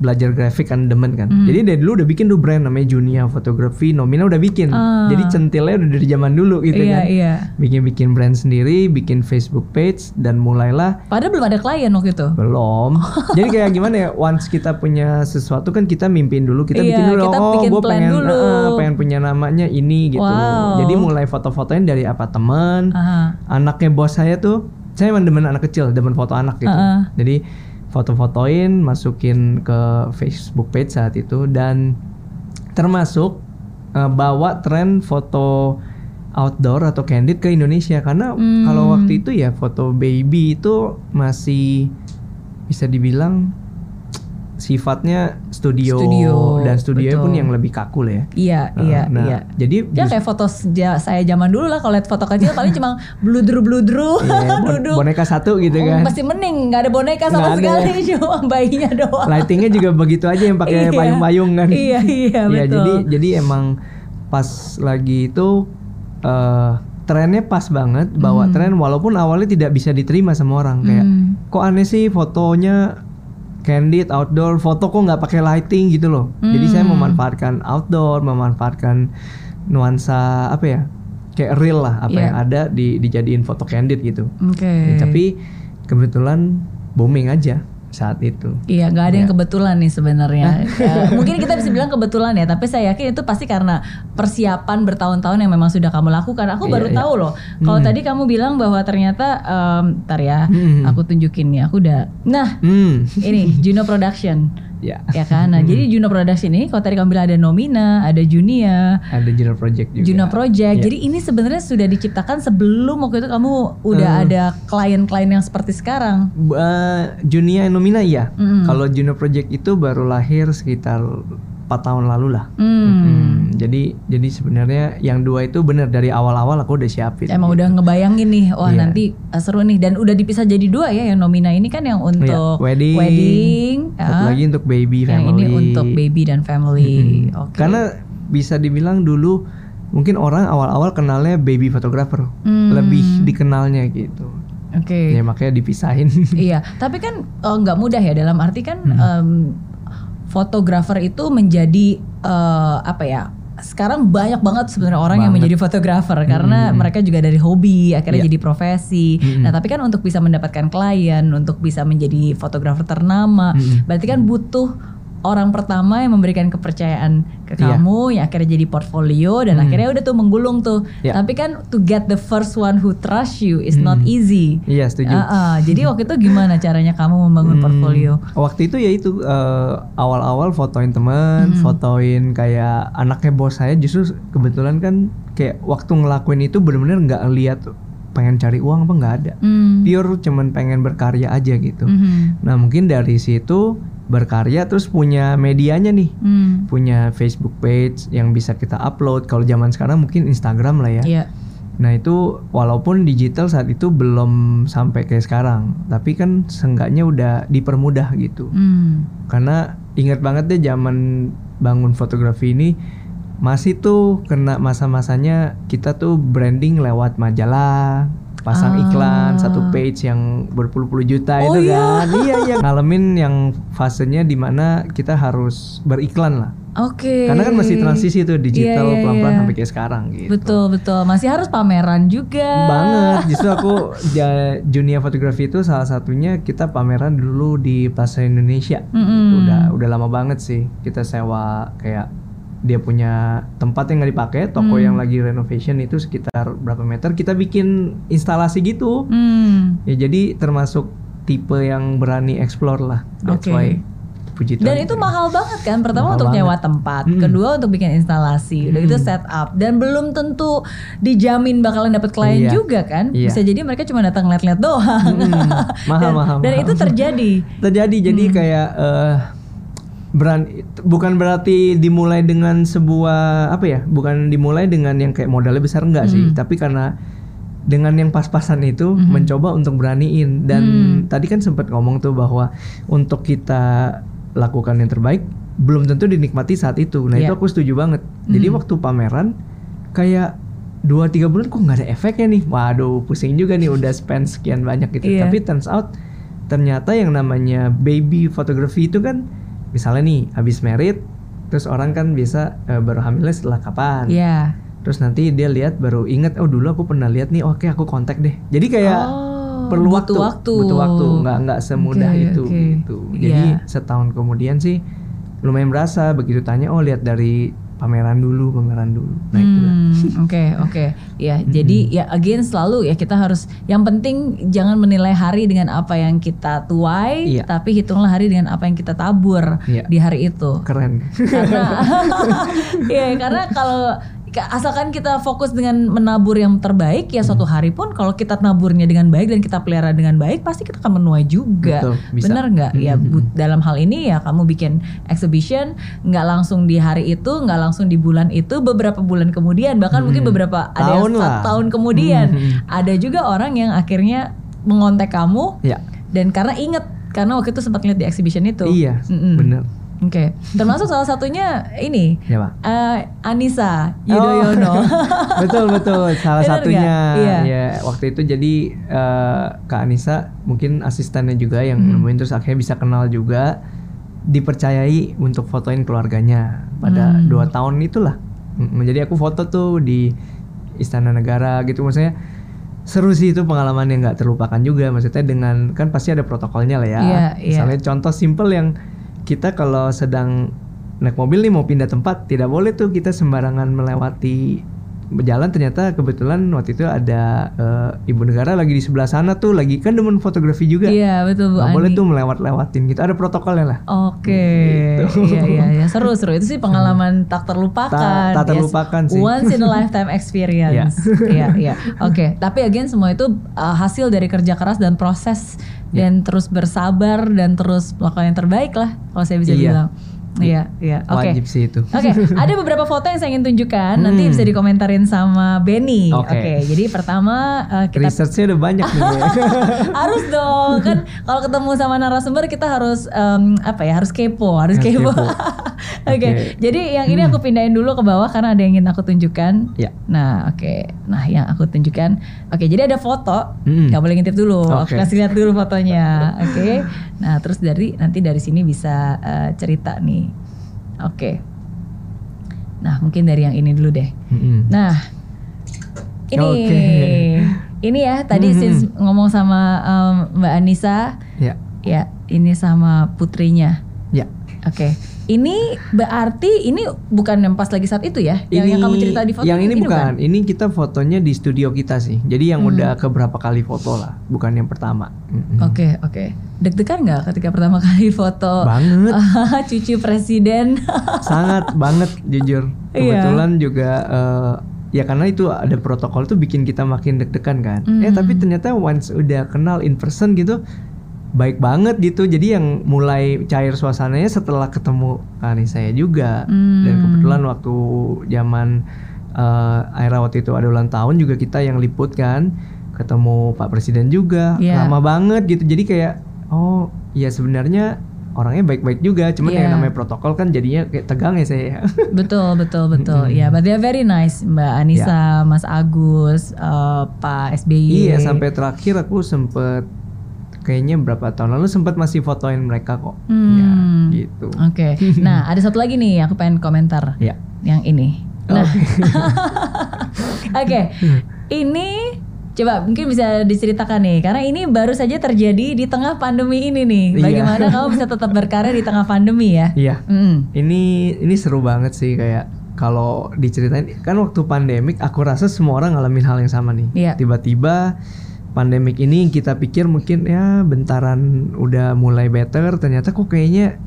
belajar grafik kan demen kan. Hmm. Jadi dari dulu udah bikin tuh brand namanya Junia Fotografi, Nomina udah bikin. Ah. Jadi centilnya udah dari zaman dulu gitu iya, kan. iya. Bikin-bikin brand sendiri, bikin Facebook page dan mulailah Padahal belum ada klien waktu itu. belum. Jadi kayak gimana ya? Once kita punya sesuatu kan kita mimpin dulu, kita Iya, bikin dulu. kita oh, gue pengen, dulu. eh, pengen punya namanya ini gitu. Wow. Jadi mulai foto-fotoin dari apartemen, Aha. anaknya bos saya tuh saya emang demen anak kecil demen foto anak gitu Heeh. jadi foto-fotoin masukin ke Facebook page saat itu dan termasuk eh, bawa tren foto outdoor atau candid ke Indonesia karena Hmm. kalau waktu itu ya foto baby itu masih bisa dibilang sifatnya studio, Studio, dan studionya pun yang lebih kaku lah ya Iya, iya, nah, iya. jadi Ya kayak foto seja- saya zaman dulu lah kalau lihat foto kecil paling cuma bludru-bludru bon- duduk. boneka satu gitu Oh, kan Masih mending nggak ada boneka sama Nggak ada sekali cuma bayinya doang. lightingnya juga begitu aja yang pakai Iya. payung-payung kan Iya, iya, Iya, betul. jadi jadi emang pas lagi itu eh trennya pas banget bawa Hmm. tren walaupun awalnya tidak bisa diterima sama orang kayak Hmm. kok aneh sih fotonya candid outdoor foto kok nggak pakai lighting gitu loh jadi saya Hmm. memanfaatkan outdoor memanfaatkan nuansa apa ya kayak real lah apa Iya. yang ada di dijadiin foto candid gitu Oke. Ya, tapi kebetulan booming aja saat itu Iya, nggak ada yang Iya. kebetulan nih sebenarnya. Ya, mungkin kita bisa bilang kebetulan ya, tapi saya yakin itu pasti karena persiapan bertahun-tahun yang memang sudah kamu lakukan. Aku Iya, baru iya. tahu loh. Kalau Hmm. tadi kamu bilang bahwa ternyata, em, ntar ya, Hmm. aku tunjukin nih. Aku udah, nah hmm ini Juno Production, ya ya kan. Nah, jadi Juno Production ini, kalau tadi kamu bilang ada Nomina, ada Junia, ada Juno Project juga Juno Project. Iya. Jadi ini sebenarnya sudah diciptakan sebelum waktu itu kamu udah Eh. ada klien-klien yang seperti sekarang. Uh, Junia Nomina iya. Mm-mm. Kalau Juno Project itu baru lahir sekitar 4 tahun lalu lah. Hmm. Hmm, jadi jadi sebenarnya yang dua itu benar dari awal-awal aku udah siapin. Emang gitu. udah ngebayangin nih, wah Iya. nanti uh, seru nih dan udah dipisah jadi dua ya yang nomina ini kan yang untuk Iya, wedding, wedding, Satu ah, lagi untuk baby yang family. ini untuk baby dan family. Mm-mm. Oke. Karena bisa dibilang dulu mungkin orang awal-awal kenalnya baby photographer, Hmm. lebih dikenalnya gitu. Oke. Ya makanya dipisahin. Iya, tapi kan eh, nggak mudah ya dalam arti kan Hmm. em, fotografer itu menjadi eh, apa ya? Sekarang banyak banget sebenarnya orang yang Banget. menjadi fotografer karena Hmm. mereka juga dari hobi akhirnya Iya. jadi profesi. Hmm. Nah, tapi kan untuk bisa mendapatkan klien, untuk bisa menjadi fotografer ternama, Hmm. berarti kan butuh orang pertama yang memberikan kepercayaan ke Iya. kamu yang akhirnya jadi portfolio dan Hmm. akhirnya udah tuh menggulung tuh. Iya. Tapi kan to get the first one who trust you is not Hmm. easy. Iya setuju. Ah, ah. jadi waktu itu gimana caranya kamu membangun Hmm, portfolio? Waktu itu ya itu eh, awal-awal fotoin teman, Hmm. fotoin kayak anaknya bos saya justru kebetulan kan kayak waktu ngelakuin itu bener-bener nggak lihat pengen cari uang apa nggak ada. Hmm. Pure cuman pengen berkarya aja gitu. Mhm. Nah mungkin dari situ berkarya terus punya medianya nih. Hmm. Punya Facebook page yang bisa kita upload. Kalau zaman sekarang mungkin Instagram lah ya. Iya. Nah itu walaupun digital saat itu belum sampai kayak sekarang, tapi kan seenggaknya udah dipermudah gitu. Hmm. Karena ingat banget deh zaman bangun fotografi ini masih tuh kena masa-masanya kita tuh branding lewat majalah, pasang Ah. iklan satu page yang berpuluh-puluh juta Oh itu iya. kan. iya iya. Ngalamin yang fasenya di mana kita harus beriklan lah. Oke. Karena kan masih transisi tuh digital Iya, iya, pelan-pelan iya. sampai kayak sekarang gitu. Betul betul. Masih harus pameran juga. banget justru aku ja- dunia fotografi itu salah satunya kita pameran dulu di Plaza Indonesia Mm-mm. Itu udah udah lama banget sih kita sewa kayak dia punya tempat yang nggak dipakai toko Hmm. yang lagi renovation itu sekitar berapa meter kita bikin instalasi gitu Hmm. ya jadi termasuk tipe yang berani explore lah that's Oke. why puji Dan Tuhan itu mahal banget kan. Pertama Mahal untuk banget. nyewa tempat, Mm. kedua untuk bikin instalasi, udah gitu Mm. setup dan belum tentu dijamin bakalan dapet klien Iya. juga kan. Iya. Bisa jadi mereka cuma datang lihat-lihat doang. Mm. mahal dan, mahal dan mahal. itu terjadi. terjadi jadi kayak eh beran bukan berarti dimulai dengan sebuah apa ya bukan dimulai dengan yang kayak modalnya besar enggak sih Hmm. tapi karena dengan yang pas-pasan itu Mhm. mencoba untuk beraniin dan Hmm. tadi kan sempat ngomong tuh bahwa untuk kita lakukan yang terbaik belum tentu dinikmati saat itu nah itu Iya. aku setuju banget jadi Hmm. waktu pameran kayak dua tiga bulan kok nggak ada efeknya nih waduh pusing juga nih udah spend sekian banyak gitu Iya. tapi turns out ternyata yang namanya baby photography itu kan misalnya nih habis merit terus orang kan biasa eh, baru hamilnya setelah kapan Iya. terus nanti dia lihat baru inget oh dulu aku pernah lihat nih oke aku kontak deh jadi kayak Oh, perlu butuh waktu, waktu. butuh waktu nggak nggak semudah Oke, itu oke. gitu jadi Iya. setahun kemudian sih lumayan berasa begitu tanya oh lihat dari pameran dulu pameran dulu nah. Hmm, Oke oke ya jadi ya again selalu ya kita harus yang penting jangan menilai hari dengan apa yang kita tuai Iya. tapi hitunglah hari dengan apa yang kita tabur Iya. di hari itu keren karena ya karena kalau ka- asalkan kita fokus dengan menabur yang terbaik ya suatu hari pun kalau kita naburnya dengan baik dan kita pelihara dengan baik pasti kita akan menuai juga Betul, bisa. nggak ya bu- dalam hal ini ya kamu bikin exhibition nggak langsung di hari itu nggak langsung di bulan itu beberapa bulan kemudian bahkan mungkin Mhm. beberapa ada Tahun satu lah. tahun kemudian Mhm. ada juga orang yang akhirnya mengontak kamu ya dan karena inget karena waktu itu sempat lihat di exhibition itu iya Mm-mm. bener Oke, termasuk salah satunya ini ya pak eh, Anissa Yudhoyono. Oh. betul betul salah Bener satunya? Iya. ya waktu itu jadi eh, kak Anissa mungkin asistennya juga yang Hmm. nemuin terus akhirnya bisa kenal juga dipercayai untuk fotoin keluarganya pada Hmm. dua tahun itulah jadi aku foto tuh di Istana Negara gitu maksudnya seru sih itu pengalaman yang nggak terlupakan juga maksudnya dengan kan pasti ada protokolnya lah ya Iya, iya. misalnya contoh simple yang kita kalau sedang naik mobil nih mau pindah tempat tidak boleh tuh kita sembarangan melewati berjalan ternyata kebetulan waktu itu ada eh, ibu negara lagi di sebelah sana tuh lagi kan demen fotografi juga Iya betul Bu nggak boleh tuh melewat-lewatin gitu ada protokolnya lah Oke, Gitu. iya iya iya seru seru itu sih pengalaman tak terlupakan. Tak- tak Yes. terlupakan sih. Once in a lifetime experience. Iya iya. Oke, tapi again semua itu uh, hasil dari kerja keras dan proses Iya. dan terus bersabar dan terus melakukan yang terbaik lah kalau saya bisa Iya. bilang. Iya, iya. Oke. Wajib sih itu. Oke, ada beberapa foto yang saya ingin tunjukkan. Nanti Hmm. bisa dikomentarin sama Benny. Oke, Oke. jadi pertama eh, kita Researchnya udah banyak nih. ya. harus dong kan kalau ketemu sama narasumber kita harus em, apa ya harus kepo harus Harus kepo. kepo. Oke, Oke. jadi yang ini aku pindahin dulu ke bawah karena ada yang ingin aku tunjukkan. Ya. Nah, oke. Nah, yang aku tunjukkan. Oke, jadi ada foto. Mm. Gak boleh ngintip dulu. Aku Oke. kasih lihat dulu fotonya. Oke. Nah, terus dari nanti dari sini bisa eh, cerita nih. Oke. Nah, mungkin dari yang ini dulu deh. Mm-mm. Nah, ini Oke. ini ya tadi Mhm. since ngomong sama em, Mbak Anissa, Ya, ya ini sama putrinya. ya. Oke, ini berarti ini bukan yang pas lagi saat itu ya? Yang, yang kamu cerita di foto? Yang ini, bukan. Ini kita fotonya di studio kita sih. Jadi yang Hmm. udah keberapa kali foto lah, bukan yang pertama. Oke oke. Deg-degan nggak ketika pertama kali foto Banget. cucu presiden? Sangat banget jujur. Iya. Kebetulan juga eh, ya karena itu ada protokol tuh bikin kita makin deg-degan kan. Hmm. Eh tapi ternyata once udah kenal in person gitu baik banget gitu. Jadi yang mulai cair suasananya setelah ketemu Kani saya juga. Hmm. Dan kebetulan waktu zaman eh Aira waktu itu ada ulang tahun juga kita yang liput kan. Ketemu Pak Presiden juga. Iya. Lama banget gitu. Jadi kayak oh ya sebenarnya orangnya baik-baik juga. Cuman Iya. yang namanya protokol kan jadinya kayak tegang ya saya. betul betul betul. Mm-mm. Ya, but they are very nice Mbak Anissa, Mas Agus, eh, Pak SBY. iya sampai terakhir aku sempet kayaknya berapa tahun lalu sempat masih fotoin mereka kok. Hmm. Ya, gitu. Oke. Nah, ada satu lagi nih aku pengen komentar. Ya. Yang ini. Nah. Oke. Oke. Ini coba mungkin bisa diceritakan nih karena ini baru saja terjadi di tengah pandemi ini nih. Iya. Bagaimana kamu bisa tetap berkarya di tengah pandemi ya? Iya. Mm. Ini ini seru banget sih kayak kalau diceritain kan waktu pandemik aku rasa semua orang ngalamin hal yang sama nih. Iya. Tiba-tiba pandemik ini kita pikir mungkin ya bentaran udah mulai better ternyata kok kayaknya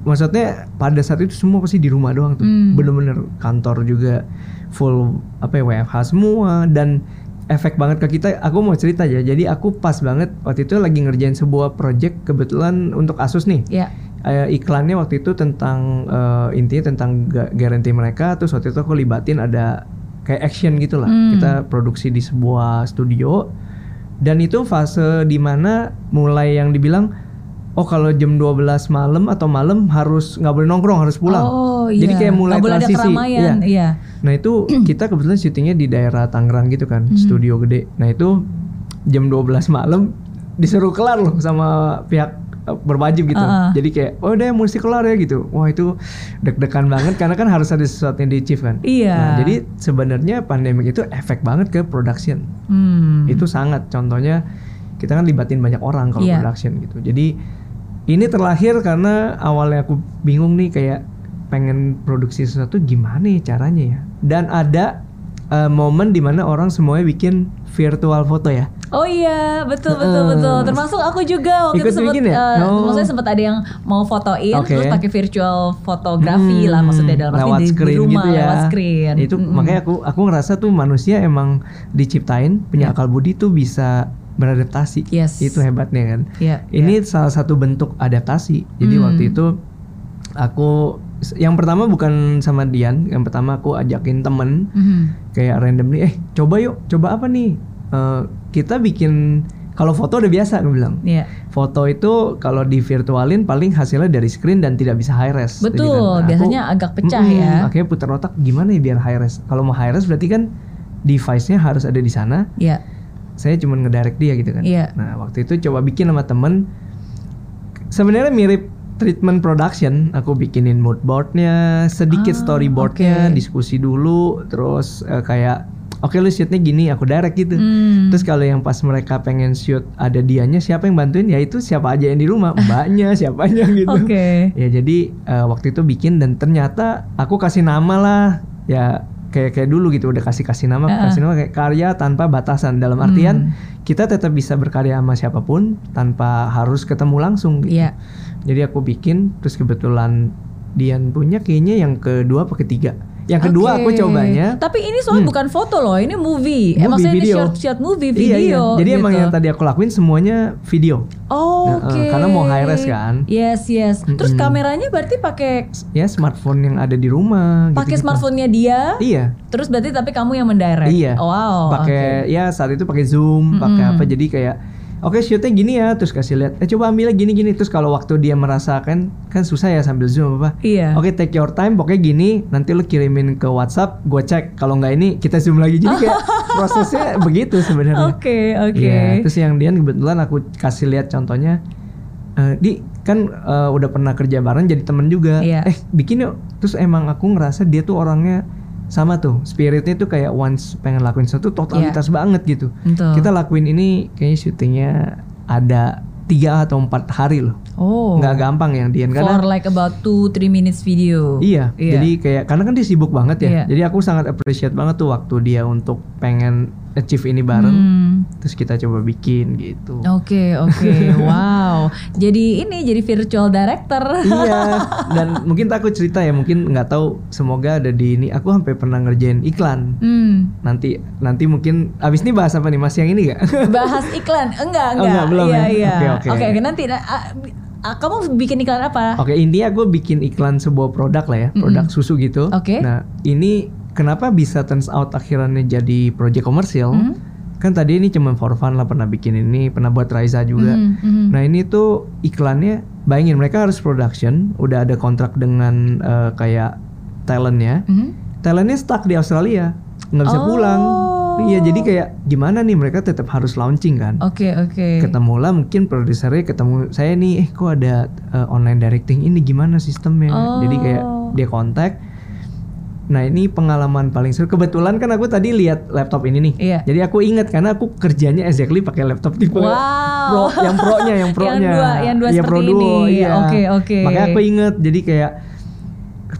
maksudnya pada saat itu semua pasti di rumah doang tuh. Hmm. Bener-bener kantor juga full apa ya WFH semua dan efek banget ke kita. Aku mau cerita ya. Jadi aku pas banget waktu itu lagi ngerjain sebuah project kebetulan untuk Asus nih Ya. eh, iklannya waktu itu tentang eh, intinya tentang ga- garansi mereka terus waktu itu aku libatin ada kayak action gitu lah Hmm. kita produksi di sebuah studio dan itu fase di mana mulai yang dibilang oh kalau jam 12 malam atau malam harus nggak boleh nongkrong harus pulang Oh iya. jadi kayak mulai Nggak boleh ada transisi keramaian. Iya. Iya. Nah itu kita kebetulan syutingnya di daerah Tangerang gitu kan, Hmm. studio gede. Nah itu jam 12 malam disuruh kelar loh sama pihak berwajib gitu. Uh-uh. Jadi kayak oh udah mesti kelar ya gitu. Wah itu deg-degan banget karena kan harus ada sesuatu yang di achieve kan. Iya. Nah, jadi sebenarnya pandemik itu efek banget ke production. Hmm. Itu sangat. Contohnya kita kan libatin banyak orang kalau Iya. production gitu. Jadi ini terlahir karena awalnya aku bingung nih kayak pengen produksi sesuatu gimana ya caranya ya. Dan ada eh, momen di mana orang semuanya bikin virtual foto ya. Oh iya, betul betul betul. Termasuk aku juga waktu Ikut itu sempat ya? Oh. maksudnya sempat ada yang mau fotoin Oke. terus pakai virtual fotografi Hmm, lah maksudnya dalam arti lewat di, di rumah gitu ya. lewat screen. Itu Mm-mm. makanya aku aku ngerasa tuh manusia emang diciptain punya Ya. akal budi tuh bisa beradaptasi. Yes. Itu hebatnya kan. Iya, Ini salah satu bentuk adaptasi. Jadi Hmm. waktu itu aku yang pertama bukan sama Dian, yang pertama aku ajakin temen Mhm. kayak randomly, eh coba yuk, coba apa nih? Eh, kita bikin kalau foto udah biasa aku bilang. Iya. Foto itu kalau di virtualin paling hasilnya dari screen dan tidak bisa high res. Jadi Betul, kan, nah, aku- biasanya agak pecah Mm-mm, ya. Akhirnya putar otak gimana ya biar high res. Kalau mau high res berarti kan device-nya harus ada di sana. Iya. Saya cuma ngedirect dia gitu kan. Iya. Nah waktu itu coba bikin sama temen. Sebenarnya mirip treatment production. Aku bikinin mood boardnya, sedikit Ah, storyboardnya, oke. diskusi dulu, terus eh, kayak oke lu shootnya gini, aku direct gitu. Hmm. Terus kalau yang pas mereka pengen shoot ada dianya siapa yang bantuin ya itu siapa aja yang di rumah mbaknya siapanya gitu. Oke. Ya jadi eh, waktu itu bikin dan ternyata aku kasih nama lah ya kayak kayak dulu gitu udah kasih kasih nama Uh-uh. kasih nama kayak karya tanpa batasan dalam artian Hmm. kita tetap bisa berkarya sama siapa pun tanpa harus ketemu langsung gitu. Iya. Jadi aku bikin terus kebetulan Dian punya kayaknya yang kedua apa ketiga. Yang kedua Oke. aku cobanya Tapi ini soalnya bukan foto loh, ini movie. eh, Movie, maksudnya video. ini short short movie Iya, iya. video. Jadi emang gitu. yang tadi aku lakuin semuanya video. Oh, Nah, Oke. eh, karena mau high res kan. Yes, yes. Terus Mm-mm. kameranya berarti pakai Ya smartphone yang ada di rumah. pakai gitu-gitu. smartphone-nya dia. Iya. Terus berarti tapi kamu yang mendirect. Iya. Wow. pakai oke. ya saat itu pakai zoom, pakai apa jadi kayak oke shootnya gini ya, terus kasih lihat. Eh coba ambilnya gini gini terus kalau waktu dia merasakan kan susah ya sambil zoom apa. Iya. Oke take your time, pokoknya gini. Nanti lu kirimin ke WhatsApp, gue cek. Kalau nggak ini kita zoom lagi. Jadi kayak prosesnya begitu sebenarnya. Oke, oke. Iya, terus yang Dian kebetulan aku kasih lihat contohnya. eh, di kan eh, udah pernah kerja bareng jadi temen juga. Iya. Eh bikin yuk. Terus emang aku ngerasa dia tuh orangnya sama tuh spiritnya tuh kayak once pengen lakuin sesuatu totalitas banget gitu. Betul. Kita lakuin ini kayaknya syutingnya ada tiga atau empat hari loh. Oh. Nggak gampang yang Dian karena For like about 2-3 minutes video. Iya, jadi kayak karena kan dia sibuk banget ya. Iya. Jadi aku sangat appreciate banget tuh waktu dia untuk pengen achieve ini bareng. Hmm. Terus kita coba bikin gitu. Oke, oke. wow. Jadi ini jadi virtual director. iya, dan mungkin tak aku cerita ya, mungkin nggak tahu. Semoga ada di ini. Aku sampai pernah ngerjain iklan. Hmm. Nanti nanti mungkin abis ini bahas apa nih Mas yang ini gak? Bahas iklan. Enggak, Oh, enggak. enggak, belum iya, ya? iya. Oke, oke. Oke, nanti ah, ah, kamu bikin iklan apa? Oke, intinya gue bikin iklan sebuah produk lah ya, produk susu gitu. Oke. Nah, ini kenapa bisa turns out akhirnya jadi project komersial? Hmm. Kan tadi ini cuma for fun lah pernah bikin ini, pernah buat Raiza juga. Mhm, mhm. Nah ini tuh iklannya, bayangin mereka harus production, udah ada kontrak dengan eh, kayak talentnya. Mhm. Talentnya stuck di Australia, nggak bisa Oh. pulang. Iya, jadi kayak gimana nih mereka tetap harus launching kan? Oke, oke. Ketemulah mungkin produsernya ketemu saya nih, eh kok ada eh, online directing ini gimana sistemnya? Jadi kayak Oh. dia kontak. Nah ini pengalaman paling seru. Kebetulan kan aku tadi lihat laptop ini nih. Iya. Jadi aku ingat karena aku kerjanya exactly pakai laptop tipe Wow. pro, yang pro-nya, yang pro-nya. Yang dua, yang dua Iya, seperti Pro Duo, ini. iya. Oke, oke. Makanya aku inget. Jadi kayak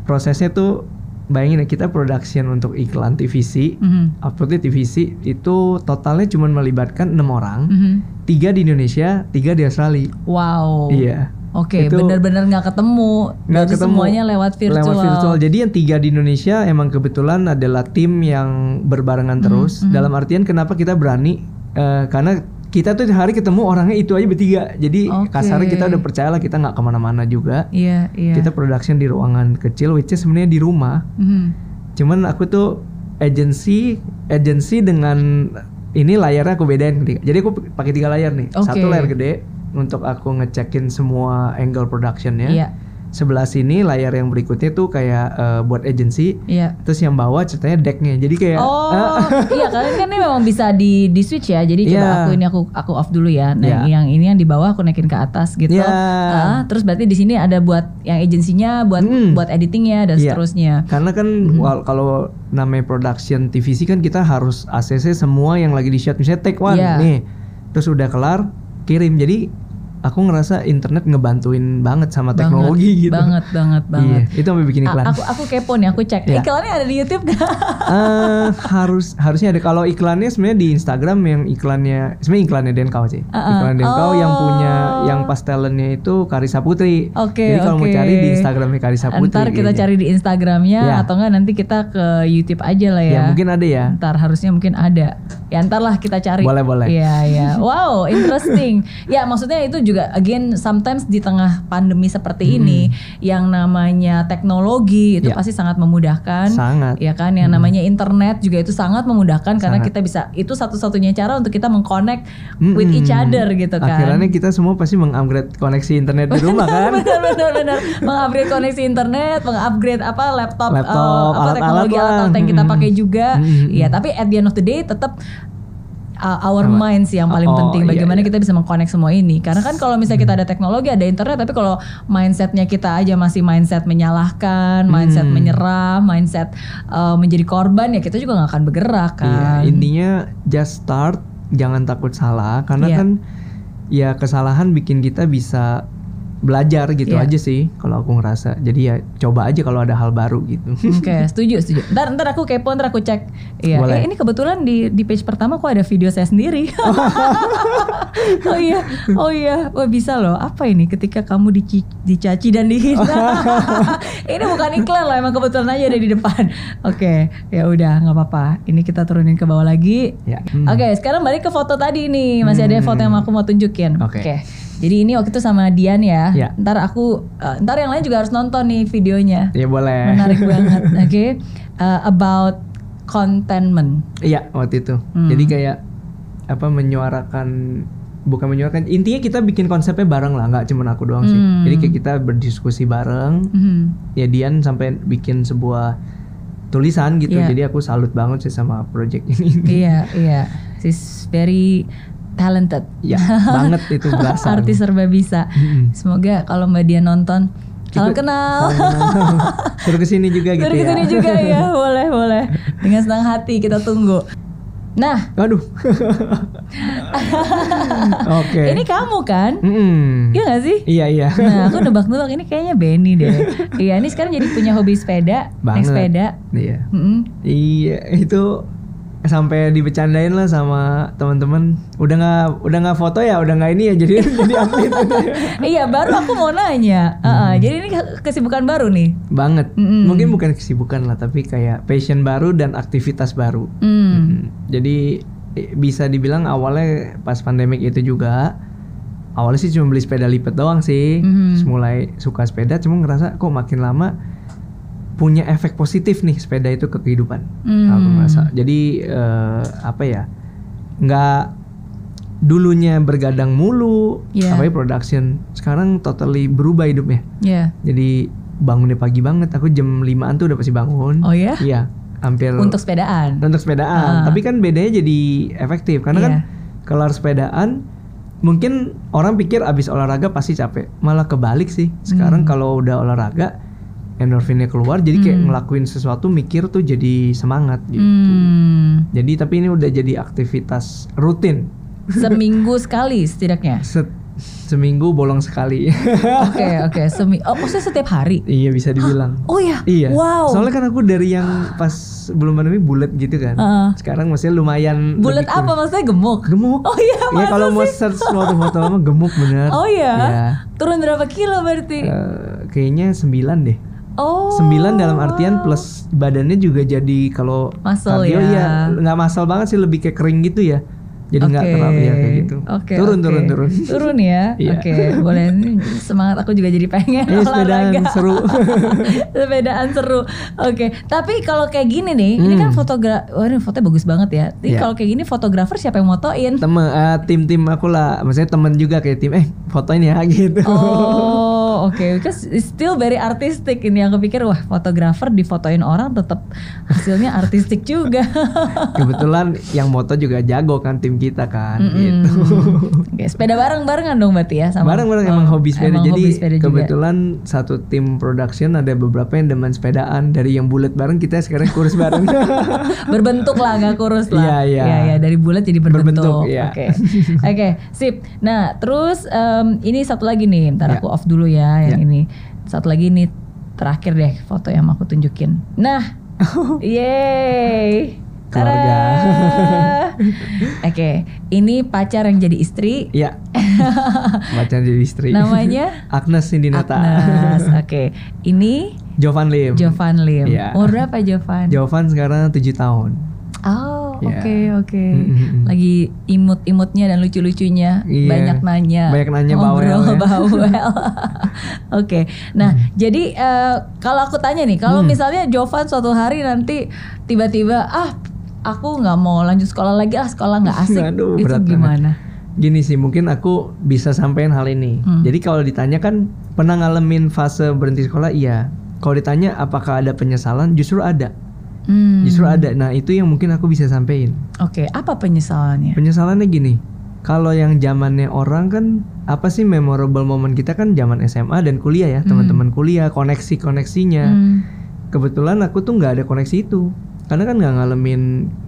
prosesnya tuh bayangin ya kita production untuk iklan TVC, Mhm. uploadnya TVC itu totalnya cuma melibatkan enam orang, Mhm. tiga di Indonesia, tiga di Australia. Wow. Iya. Oke, Itu- benar-benar nggak ketemu. nggak ketemu semuanya lewat virtual. Lewat virtual. Jadi yang tiga di Indonesia emang kebetulan adalah tim yang berbarengan terus. mhm. Dalam artian kenapa kita berani? Eh, karena kita tuh hari ketemu orangnya itu aja bertiga. Jadi Oke. kasarnya kita udah percaya lah kita nggak ke mana-mana juga. Iya, iya. Kita production di ruangan kecil, which is sebenarnya di rumah. Mhm. Cuman aku tuh agency, agency dengan ini layarnya aku bedain. Jadi aku pakai tiga layar nih. Oke. Satu layar gede untuk aku ngecekin semua angle productionnya. Iya. Sebelah sini layar yang berikutnya tuh kayak eh, buat agency. Iya. Terus yang bawah ceritanya decknya. Jadi kayak Oh, ah, iya kalian kan ini memang bisa di di switch ya. Jadi coba Iya. aku ini aku aku off dulu ya. Nah, Iya. yang ini yang di bawah aku naikin ke atas gitu. Iya. Ah, terus berarti di sini ada buat yang agensinya, buat Hmm. buat editingnya dan Iya. seterusnya. karena kan wal- kalau namanya production TVC kan kita harus ACC semua yang lagi di shot misalnya take one Iya. nih. Terus udah kelar kirim. Jadi aku ngerasa internet ngebantuin banget sama teknologi gitu. Banget, banget, banget. Iya, itu sampai bikin A- iklan. aku aku kepo nih, aku cek. Iya. Iklannya ada di YouTube gak? Eh, harus harusnya ada kalau iklannya sebenarnya di Instagram yang iklannya sebenarnya iklannya Denkau sih. Uh-uh. Iklan Denkau yang Oh. punya yang pas talentnya itu Karisa Putri. Oke, Jadi kalau mau oke. cari di Instagramnya Karisa Putri. Ntar kita kayaknya. cari di Instagramnya Iya. atau enggak nanti kita ke YouTube aja lah ya. Ya mungkin ada ya. Ntar harusnya mungkin ada. Ya ntar lah kita cari. Boleh, boleh. Iya iya. Wow interesting. ya maksudnya itu juga again sometimes di tengah pandemi seperti ini yang namanya teknologi itu Ya. pasti sangat memudahkan. Sangat. Ya kan yang namanya internet juga itu sangat memudahkan karena Sangat. kita bisa itu satu-satunya cara untuk kita mengconnect with Mm-mm. each other gitu kan. Akhirnya kita semua pasti mengupgrade koneksi internet di rumah kan. benar benar benar mengupgrade koneksi internet mengupgrade apa laptop, Laptop, eh, apa alat-alat teknologi alat-alat yang kita Mm-mm. pakai juga Mm-mm. ya tapi at the end of the day tetap uh, our minds yang paling Oh, penting iya, bagaimana iya. kita bisa mengkonek semua ini karena kan kalau misalnya kita ada teknologi ada internet tapi kalau mindsetnya kita aja masih mindset menyalahkan mindset Hmm. menyerah mindset uh, menjadi korban ya kita juga nggak akan bergerak Iya, kan intinya just start, jangan takut salah karena Iya. kan ya kesalahan bikin kita bisa belajar gitu Iya. aja sih kalau aku ngerasa. Jadi ya coba aja kalau ada hal baru gitu. Oke, setuju, setuju. Ntar, ntar aku kepo, ntar aku cek. Iya, Boleh. Eh, ini kebetulan di di page pertama kok ada video saya sendiri. oh iya, oh iya, oh bisa loh. Apa ini? Ketika kamu dici, dicaci dan dihina. ini bukan iklan loh, emang kebetulan aja ada di depan. Oke, ya udah, nggak apa-apa. Ini kita turunin ke bawah lagi. ya. Hmm. Oke, sekarang balik ke foto tadi nih. Masih ada foto yang aku mau tunjukin. Oke. Jadi ini waktu itu sama Dian ya. Ya. Ntar aku, eh, ntar yang lain juga harus nonton nih videonya. Ya boleh. Menarik banget. Oke. Uh, about contentment. Iya waktu itu. Hmm. Jadi kayak apa menyuarakan bukan menyuarakan intinya kita bikin konsepnya bareng lah nggak cuma aku doang sih. Hmm. Jadi kayak kita berdiskusi bareng. Mhm. Ya Dian sampai bikin sebuah tulisan gitu. Iya. Jadi aku salut banget sih sama project ini. Iya, iya. She's very talented. ya banget itu berasa. Artis serba bisa. Mm-mm. Semoga kalau Mbak Dian nonton, salam kenal. Suruh ke sini juga gitu Dari ya. ke sini juga ya, boleh, boleh. Dengan senang hati kita tunggu. Nah, Waduh. Oke. ini kamu kan? Mm-mm. Iya gak sih? Iya iya. Nah, aku nebak-nebak ini kayaknya Benny deh. Iya, ini sekarang jadi punya hobi sepeda, naik Banget. sepeda. Iya. Mm-mm. Iya itu sampai dibecandain lah sama teman-teman. Udah nggak udah nggak foto ya, udah nggak ini ya jadi jadi atlet Iya, baru aku mau nanya. Heeh, jadi ini kesibukan baru nih. banget. Mm-mm. Mungkin bukan kesibukan lah, tapi kayak passion baru dan aktivitas baru. Hmm. Mm. Jadi bisa dibilang awalnya pas pandemik itu juga awalnya sih cuma beli sepeda lipat doang sih. Mhm. Terus mulai suka sepeda, cuma ngerasa kok makin lama punya efek positif nih sepeda itu ke kehidupan. Hmm. Aku merasa. Jadi eh, apa ya? nggak dulunya bergadang mulu, Iya. apalagi production. Sekarang totally berubah hidupnya. Ya. Jadi bangunnya pagi banget. Aku jam 5-an tuh udah pasti bangun. Oh ya? Iya, hampir Untuk sepedaan. untuk sepedaan. Ah. Tapi kan bedanya jadi efektif karena kan Iya. kalau harus sepedaan mungkin orang pikir abis olahraga pasti capek. Malah kebalik sih. Sekarang Hmm. kalau udah olahraga endorfinnya keluar jadi kayak Hmm. ngelakuin sesuatu mikir tuh jadi semangat gitu. Hmm. Jadi tapi ini udah jadi aktivitas rutin. Seminggu sekali setidaknya. Se- seminggu bolong sekali. Oke, oke. Semi Oh, maksudnya setiap hari? iya bisa dibilang. Oh ya? Iya. Wow. Soalnya kan aku dari yang pas belum pandemi bulat gitu kan. Heeh. Sekarang maksudnya lumayan. Bulat apa maksudnya gemuk? Gemuk. Oh iya, Iya kalau mau search foto-foto lama gemuk bener. Oh iya. Iya. Turun berapa kilo berarti? Eh, kayaknya 9 deh. Oh. 9 dalam artian plus badannya juga jadi kalau kardio ya. nggak masal banget sih lebih kayak kering gitu ya. Jadi nggak Oke. terlalu ya kayak gitu. Oke, turun oke. turun turun. Turun ya. Iya. Oke, boleh. Ini Semangat aku juga jadi pengen Ini sepedaan olahraga. seru. sepedaan seru. Oke, tapi kalau kayak gini nih, ini kan Hmm. fotogra Wah, ini fotonya bagus banget ya. Tapi Iya. kalau kayak gini fotografer siapa yang motoin? Temen eh, tim-tim aku lah, maksudnya temen juga kayak tim eh fotoin ya gitu. Oh, oke. Because it's still very artistic ini. Aku pikir wah, fotografer difotoin orang tetap hasilnya artistik juga. Kebetulan yang moto juga jago kan tim kita kan Mm-mm. gitu. Oke, sepeda bareng-barengan dong berarti ya sama. Bareng-bareng Oh, emang hobi sepeda. emang Jadi hobi sepeda juga. kebetulan satu tim production ada beberapa yang demen sepedaan. Dari yang bulat bareng kita sekarang kurus bareng. berbentuk lah nggak kurus lah Iya, iya. Iya, iya, dari bulat jadi berbentuk, Berbentuk, iya. oke oke sip nah terus em, ini satu lagi nih ntar Ya. aku off dulu ya yang Ya. ini satu lagi nih terakhir deh foto yang mau aku tunjukin nah yeay Keluarga. Oke, ini pacar yang jadi istri. Iya. Macan jadi istri. Namanya Agnes Sindinata. Agnes. Oke, ini Jovan Lim. Jovan Lim. Iya. Umur berapa Jovan? Jovan sekarang 7 tahun. Oh, oke Iya. oke. Mm-mm. Lagi imut-imutnya dan lucu-lucunya, Iya. banyak nanya. Banyak nanya, ngobrol bawel ya. bawel. Oke. Nah, jadi eh, kalau aku tanya nih, kalau Hmm. misalnya Jovan suatu hari nanti tiba-tiba ah aku nggak mau lanjut sekolah lagi ah sekolah nggak asik. Aduh, itu berat banget. gimana? Gini sih, mungkin aku bisa sampein hal ini. Hmm. Jadi kalau ditanya kan pernah ngalamin fase berhenti sekolah, iya. Kalau ditanya apakah ada penyesalan, justru ada. Hmm. Justru ada. Nah, itu yang mungkin aku bisa sampein. Oke, apa penyesalannya? Penyesalannya gini. Kalau yang zamannya orang kan apa sih memorable moment kita kan zaman SMA dan kuliah ya, teman-teman kuliah, koneksi-koneksinya. Hmm. Kebetulan aku tuh nggak ada koneksi itu. Karena kan nggak ngalamin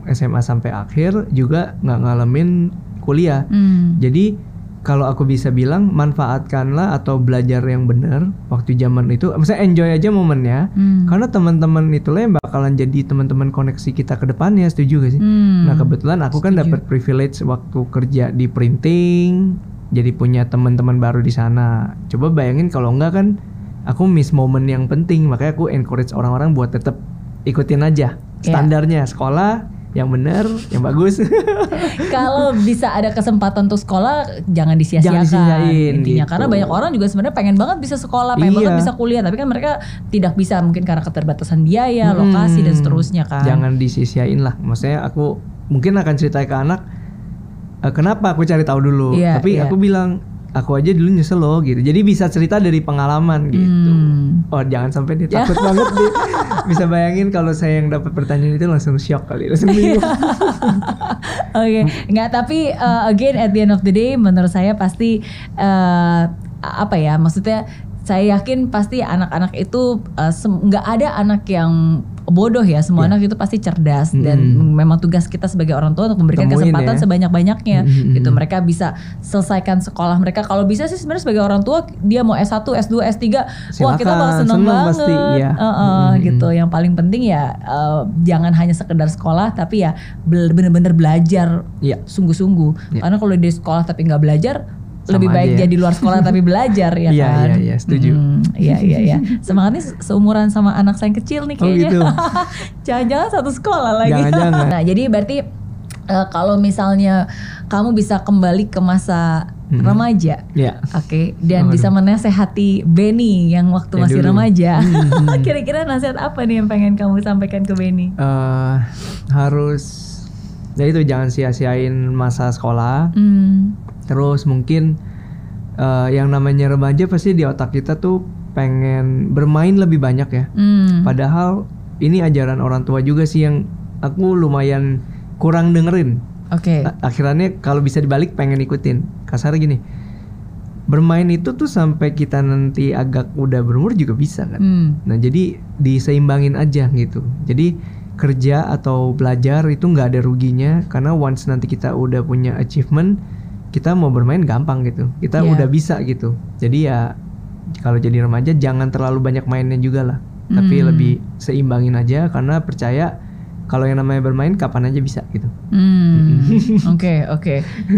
SMA sampai akhir, juga nggak ngalamin kuliah. Hmm. Jadi kalau aku bisa bilang manfaatkanlah atau belajar yang benar waktu zaman itu misalnya enjoy aja momennya Hmm. karena teman-teman itulah yang bakalan jadi teman-teman koneksi kita ke depannya setuju gak sih Hmm. nah kebetulan aku kan Setuju. dapat privilege waktu kerja di printing jadi punya teman-teman baru di sana coba bayangin kalau enggak kan aku miss momen yang penting makanya aku encourage orang-orang buat tetap ikutin aja Ya. standarnya sekolah yang benar yang bagus Kalau bisa ada kesempatan untuk sekolah jangan disia-siakan Jangan disia-siain, intinya gitu. karena banyak orang juga sebenarnya pengen banget bisa sekolah, pengen Iya. banget bisa kuliah, tapi kan mereka tidak bisa mungkin karena keterbatasan biaya, lokasi dan Hmm, seterusnya kan. Jangan disisiain lah. Maksudnya aku mungkin akan cerita ke anak eh, kenapa aku cari tahu dulu. Iya, Tapi iya. aku bilang aku aja dulu nyesel loh gitu. Jadi bisa cerita dari pengalaman gitu. Hmm. Oh jangan sampai dia takut banget dia. Bisa bayangin kalau saya yang dapat pertanyaan itu langsung shock kali, langsung Iya. bingung. Oke, nggak tapi uh, again at the end of the day menurut saya pasti uh, apa ya maksudnya saya yakin pasti anak-anak itu uh, sem- nggak ada anak yang bodoh ya semua Iya. anak itu pasti cerdas dan Mm-mm. memang tugas kita sebagai orang tua untuk memberikan Temuin kesempatan ya. sebanyak-banyaknya Mm-mm. gitu mereka bisa selesaikan sekolah mereka kalau bisa sih sebenarnya sebagai orang tua dia mau S1 S2 S3 wah kita malah seneng, seneng banget pasti, iya. Uh-uh, Mm-mm. gitu yang paling penting ya uh, jangan hanya sekedar sekolah tapi ya bener-bener belajar Iya. sungguh-sungguh. Iya. Karena kalau di sekolah tapi nggak belajar, Sama lebih baik aja jadi luar sekolah tapi belajar ya Iya, kan. iya, iya, setuju. Hmm, Iya iya iya. Semangatnya se- seumuran sama anak saya yang kecil nih Oh, kayaknya. gitu. Jangan-jangan satu sekolah lagi. Jangan-jangan. nah jadi berarti eh, kalau misalnya kamu bisa kembali ke masa Mhm. remaja. Iya. Oke, dan Waduh. bisa menasehati Benny yang waktu Yang masih dulu. remaja. Mhm. Kira-kira nasihat apa nih yang pengen kamu sampaikan ke Benny? Eh, harus ya itu jangan sia-siain masa sekolah. Hmm. Terus mungkin eh, yang namanya remaja pasti di otak kita tuh pengen bermain lebih banyak ya. Hmm. Padahal ini ajaran orang tua juga sih yang aku lumayan kurang dengerin. Oke. A- Akhirnya kalau bisa dibalik pengen ikutin. Kasar gini. Bermain itu tuh sampai kita nanti agak udah berumur juga bisa kan. Hmm. Nah jadi diseimbangin aja gitu. Jadi kerja atau belajar itu nggak ada ruginya karena once nanti kita udah punya achievement, kita mau bermain gampang gitu. Kita Iya. udah bisa gitu. Jadi ya kalau jadi remaja jangan terlalu banyak mainnya juga lah. Tapi Hmm. lebih seimbangin aja karena percaya kalau yang namanya bermain kapan aja bisa gitu. Hmm, oke oke,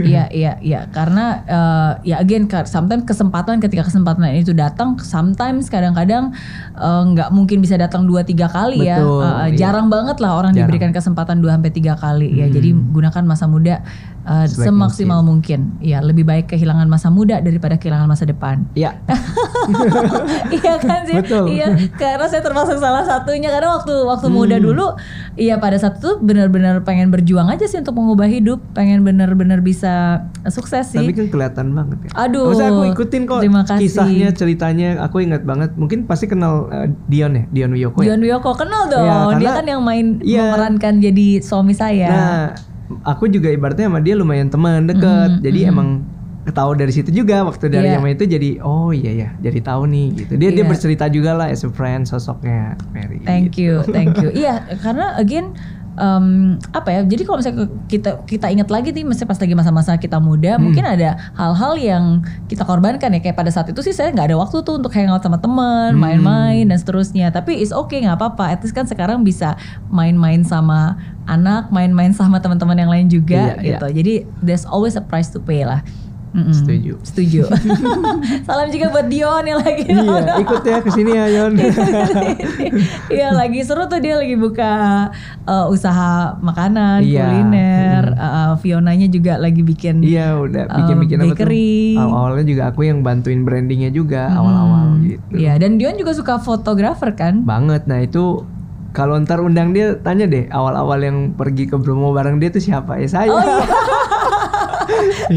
iya iya iya, karena eh, ya again, sometimes kesempatan ketika kesempatan itu datang, sometimes kadang-kadang eh, nggak mungkin bisa datang dua tiga kali ya, Betul, Eh, eh, iya. jarang banget lah orang Jarang. diberikan kesempatan dua sampai tiga kali ya, Hmm. jadi gunakan masa muda Sebaik semaksimal mungkin. ya lebih baik kehilangan masa muda daripada kehilangan masa depan. Ya, iya kan sih, Betul. iya karena saya termasuk salah satunya karena waktu waktu muda Hmm. dulu, iya pada saat itu benar-benar pengen berjuang aja sih untuk mengubah hidup, pengen benar-benar bisa sukses sih. tapi kan kelihatan banget ya. Aduh, Maksudnya aku ikutin kok terima kasih. kisahnya, ceritanya. Aku ingat banget. Mungkin pasti kenal eh, Dion ya, Dion Wiyoko ya. Dion Wiyoko kenal dong, dia karena- kan yang main Iya. memerankan jadi suami saya. Nah, aku juga ibaratnya sama dia lumayan teman deket. Mhm, jadi mhm. emang tahu dari situ juga waktu dari Iya. yang itu jadi oh iya ya, jadi tahu nih gitu. Dia dia Iya. bercerita juga lah as a friend sosoknya Mary. Thank gitu. you, thank you. Iya, karena again em, apa ya? Jadi kalau misalnya kita kita ingat lagi nih, misalnya pas lagi masa-masa kita muda, Hmm. mungkin ada hal-hal yang kita korbankan ya. Kayak pada saat itu sih saya nggak ada waktu tuh untuk hangout sama teman, Hmm. main-main dan seterusnya. Tapi is okay nggak apa-apa. At least kan sekarang bisa main-main sama anak, main-main sama teman-teman yang lain juga Iya, iya. gitu. Jadi there's always a price to pay lah. Mm-mm. Setuju. Setuju. Salam juga buat Dion yang lagi Iya, ikut ya ke sini ya Yon. Iya lagi seru tuh dia lagi buka uh, usaha makanan, Iya. kuliner. Uh, Fionanya juga lagi bikin. Iya udah bikin-bikin apa tuh? bakery. Awal-awalnya juga aku yang bantuin brandingnya juga Hmm, awal-awal gitu. Iya dan Dion juga suka fotografer kan? Banget. Nah itu kalau ntar undang dia tanya deh awal-awal yang pergi ke Bromo bareng dia tuh siapa? Ya saya. Oh iya.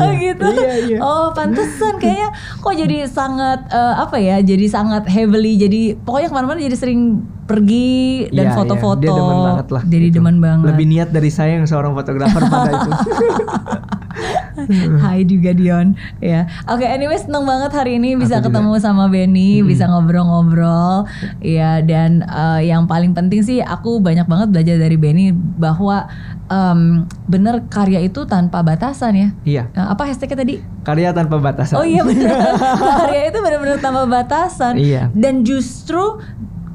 oh gitu. Iya, iya. Oh pantesan kayaknya kok jadi sangat eh, apa ya? Jadi sangat heavily. Jadi pokoknya ke mana-mana jadi sering pergi dan Iya, iya. foto-foto. Dia demen banget lah. Jadi gitu. demen banget. Lebih niat dari saya yang seorang fotografer pada itu. Hai juga Dion ya. Oke, anyway seneng banget hari ini bisa Aku juga. ketemu sama Benny, bisa ngobrol-ngobrol ya dan eh, yang paling penting sih aku banyak banget belajar dari Benny bahwa em, bener karya itu tanpa batasan ya. Iya, Eh, apa hashtagnya tadi? karya tanpa batasan. Oh iya benar. karya itu benar-benar tanpa batasan. Iya. Dan justru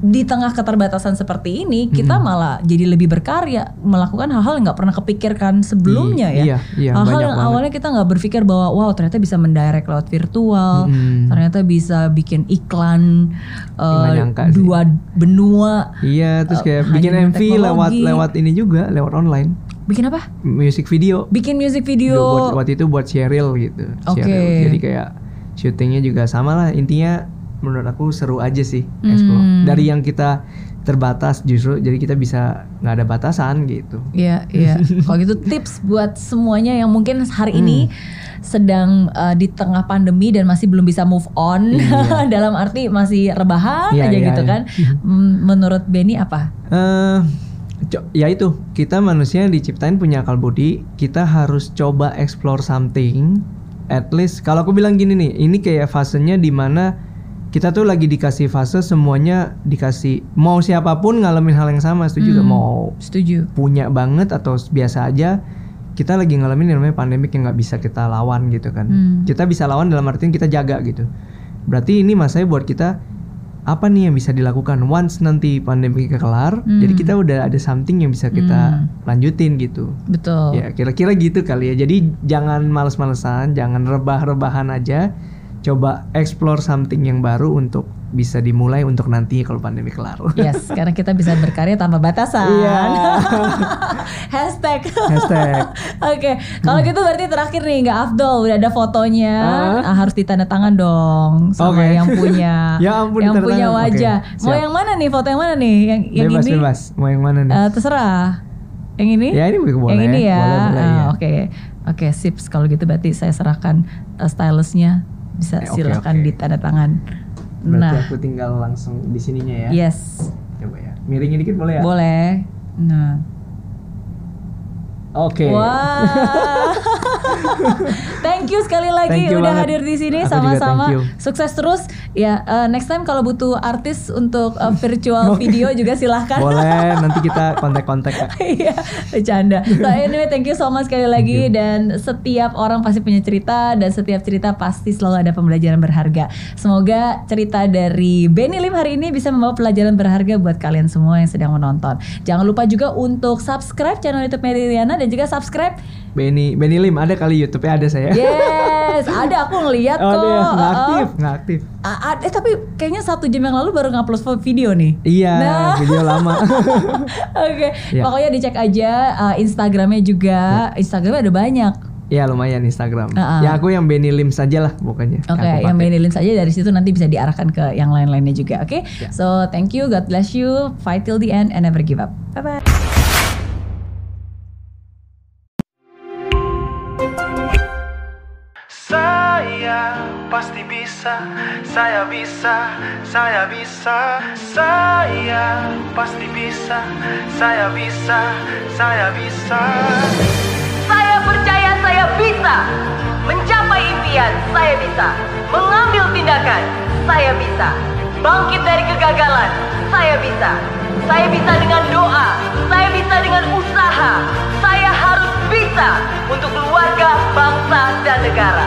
di tengah keterbatasan seperti ini kita malah jadi lebih berkarya melakukan hal-hal yang nggak pernah kepikirkan sebelumnya I- ya. iya, iya, hal-hal yang banget. awalnya kita nggak berpikir bahwa wow ternyata bisa mendirect lewat virtual, Mm-mm. ternyata bisa bikin iklan eh, sih. dua benua. Iya, terus kayak Eh, bikin MV teknologi. lewat lewat ini juga, lewat online, Bikin apa? music video. Bikin music Buat, video. waktu itu buat Cheryl gitu. Oke. Cheryl. Jadi kayak syutingnya juga sama lah. Intinya menurut aku seru aja sih explore. Hmm. Dari yang kita terbatas justru jadi kita bisa nggak ada batasan gitu. Iya, iya. Kalau gitu tips buat semuanya yang mungkin hari ini sedang uh, di tengah pandemi dan masih belum bisa move on dalam arti masih rebahan Iya, aja iya, gitu iya. kan. Mm, Menurut Benny apa? eh co- ya itu kita manusia diciptain punya akal budi kita harus coba explore something at least kalau aku bilang gini nih ini kayak fasenya di mana kita tuh lagi dikasih fase semuanya dikasih mau siapa pun ngalamin hal yang sama setuju? Hmm. mau Setuju. punya banget atau biasa aja kita lagi ngalamin yang namanya pandemik yang nggak bisa kita lawan gitu kan Hmm. kita bisa lawan dalam artian kita jaga gitu berarti ini masanya buat kita apa nih yang bisa dilakukan once nanti pandemi kelar Hmm. jadi kita udah ada something yang bisa kita Hmm. lanjutin gitu Betul. ya kira-kira gitu kali ya jadi jangan males-malesan jangan rebah-rebahan aja coba explore something yang baru untuk bisa dimulai untuk nanti kalau pandemi kelar Yes, karena kita bisa berkarya tanpa batasan. Iya. Hashtag. Hashtag. Oke, kalau gitu berarti terakhir nih nggak Afdol udah ada fotonya, Ah. ah, harus ditanda tangan dong sama Oke. yang punya, Ya ampun, yang punya tangan. Wajah. Mau siap. yang mana nih? Foto yang mana nih? Yang yang bebas ini? bebas mau yang mana nih Eh, terserah. Yang ini? Ya, ini boleh. Yang ini ya. Boleh, boleh, Ah, iya. Oke, oke, sips. Kalau gitu berarti saya serahkan uh, stylusnya. Bisa Eh, oke, silakan oke. ditanda tangan. berarti Nah, aku tinggal langsung di sininya ya yes, coba ya miringin dikit boleh ya boleh. Nah. oke Wah. thank you sekali lagi you udah banget. hadir di sini sama-sama. Sukses terus. Ya, uh, next time kalau butuh artis untuk uh, virtual video juga silahkan. boleh nanti kita kontak-kontak Kak. Iya, bercanda. So anyway, thank you so much sekali lagi dan setiap orang pasti punya cerita dan setiap cerita pasti selalu ada pembelajaran berharga. Semoga cerita dari Benny Lim hari ini bisa membawa pelajaran berharga buat kalian semua yang sedang menonton. Jangan lupa juga untuk subscribe channel YouTube Meridiana dan juga subscribe. Benny Benny Lim ada kali YouTube-nya ada saya Yes, ada aku ngeliat oh kok. ada ya nggak Uh-uh. aktif nggak aktif Ah, ah, eh tapi kayaknya satu jam yang lalu baru ngupload video nih. iya Nah. video lama Oke, Ya. pokoknya dicek aja uh, Instagramnya juga. Instagramnya ada banyak. ya lumayan Instagram Uh-uh. ya aku yang Benny Lim saja lah pokoknya Oke, Aku yang. Benny saja dari situ nanti bisa diarahkan ke yang lain-lainnya juga. Oke, Ya. so thank you, God bless you, fight till the end and never give up. Bye bye. Pasti bisa, saya bisa, saya bisa, saya pasti bisa, saya bisa, saya bisa. Saya percaya saya bisa mencapai impian. Saya bisa mengambil tindakan. Saya bisa bangkit dari kegagalan. Saya bisa. Saya bisa dengan doa. Saya bisa dengan usaha. Saya harus bisa untuk keluarga, bangsa, dan negara.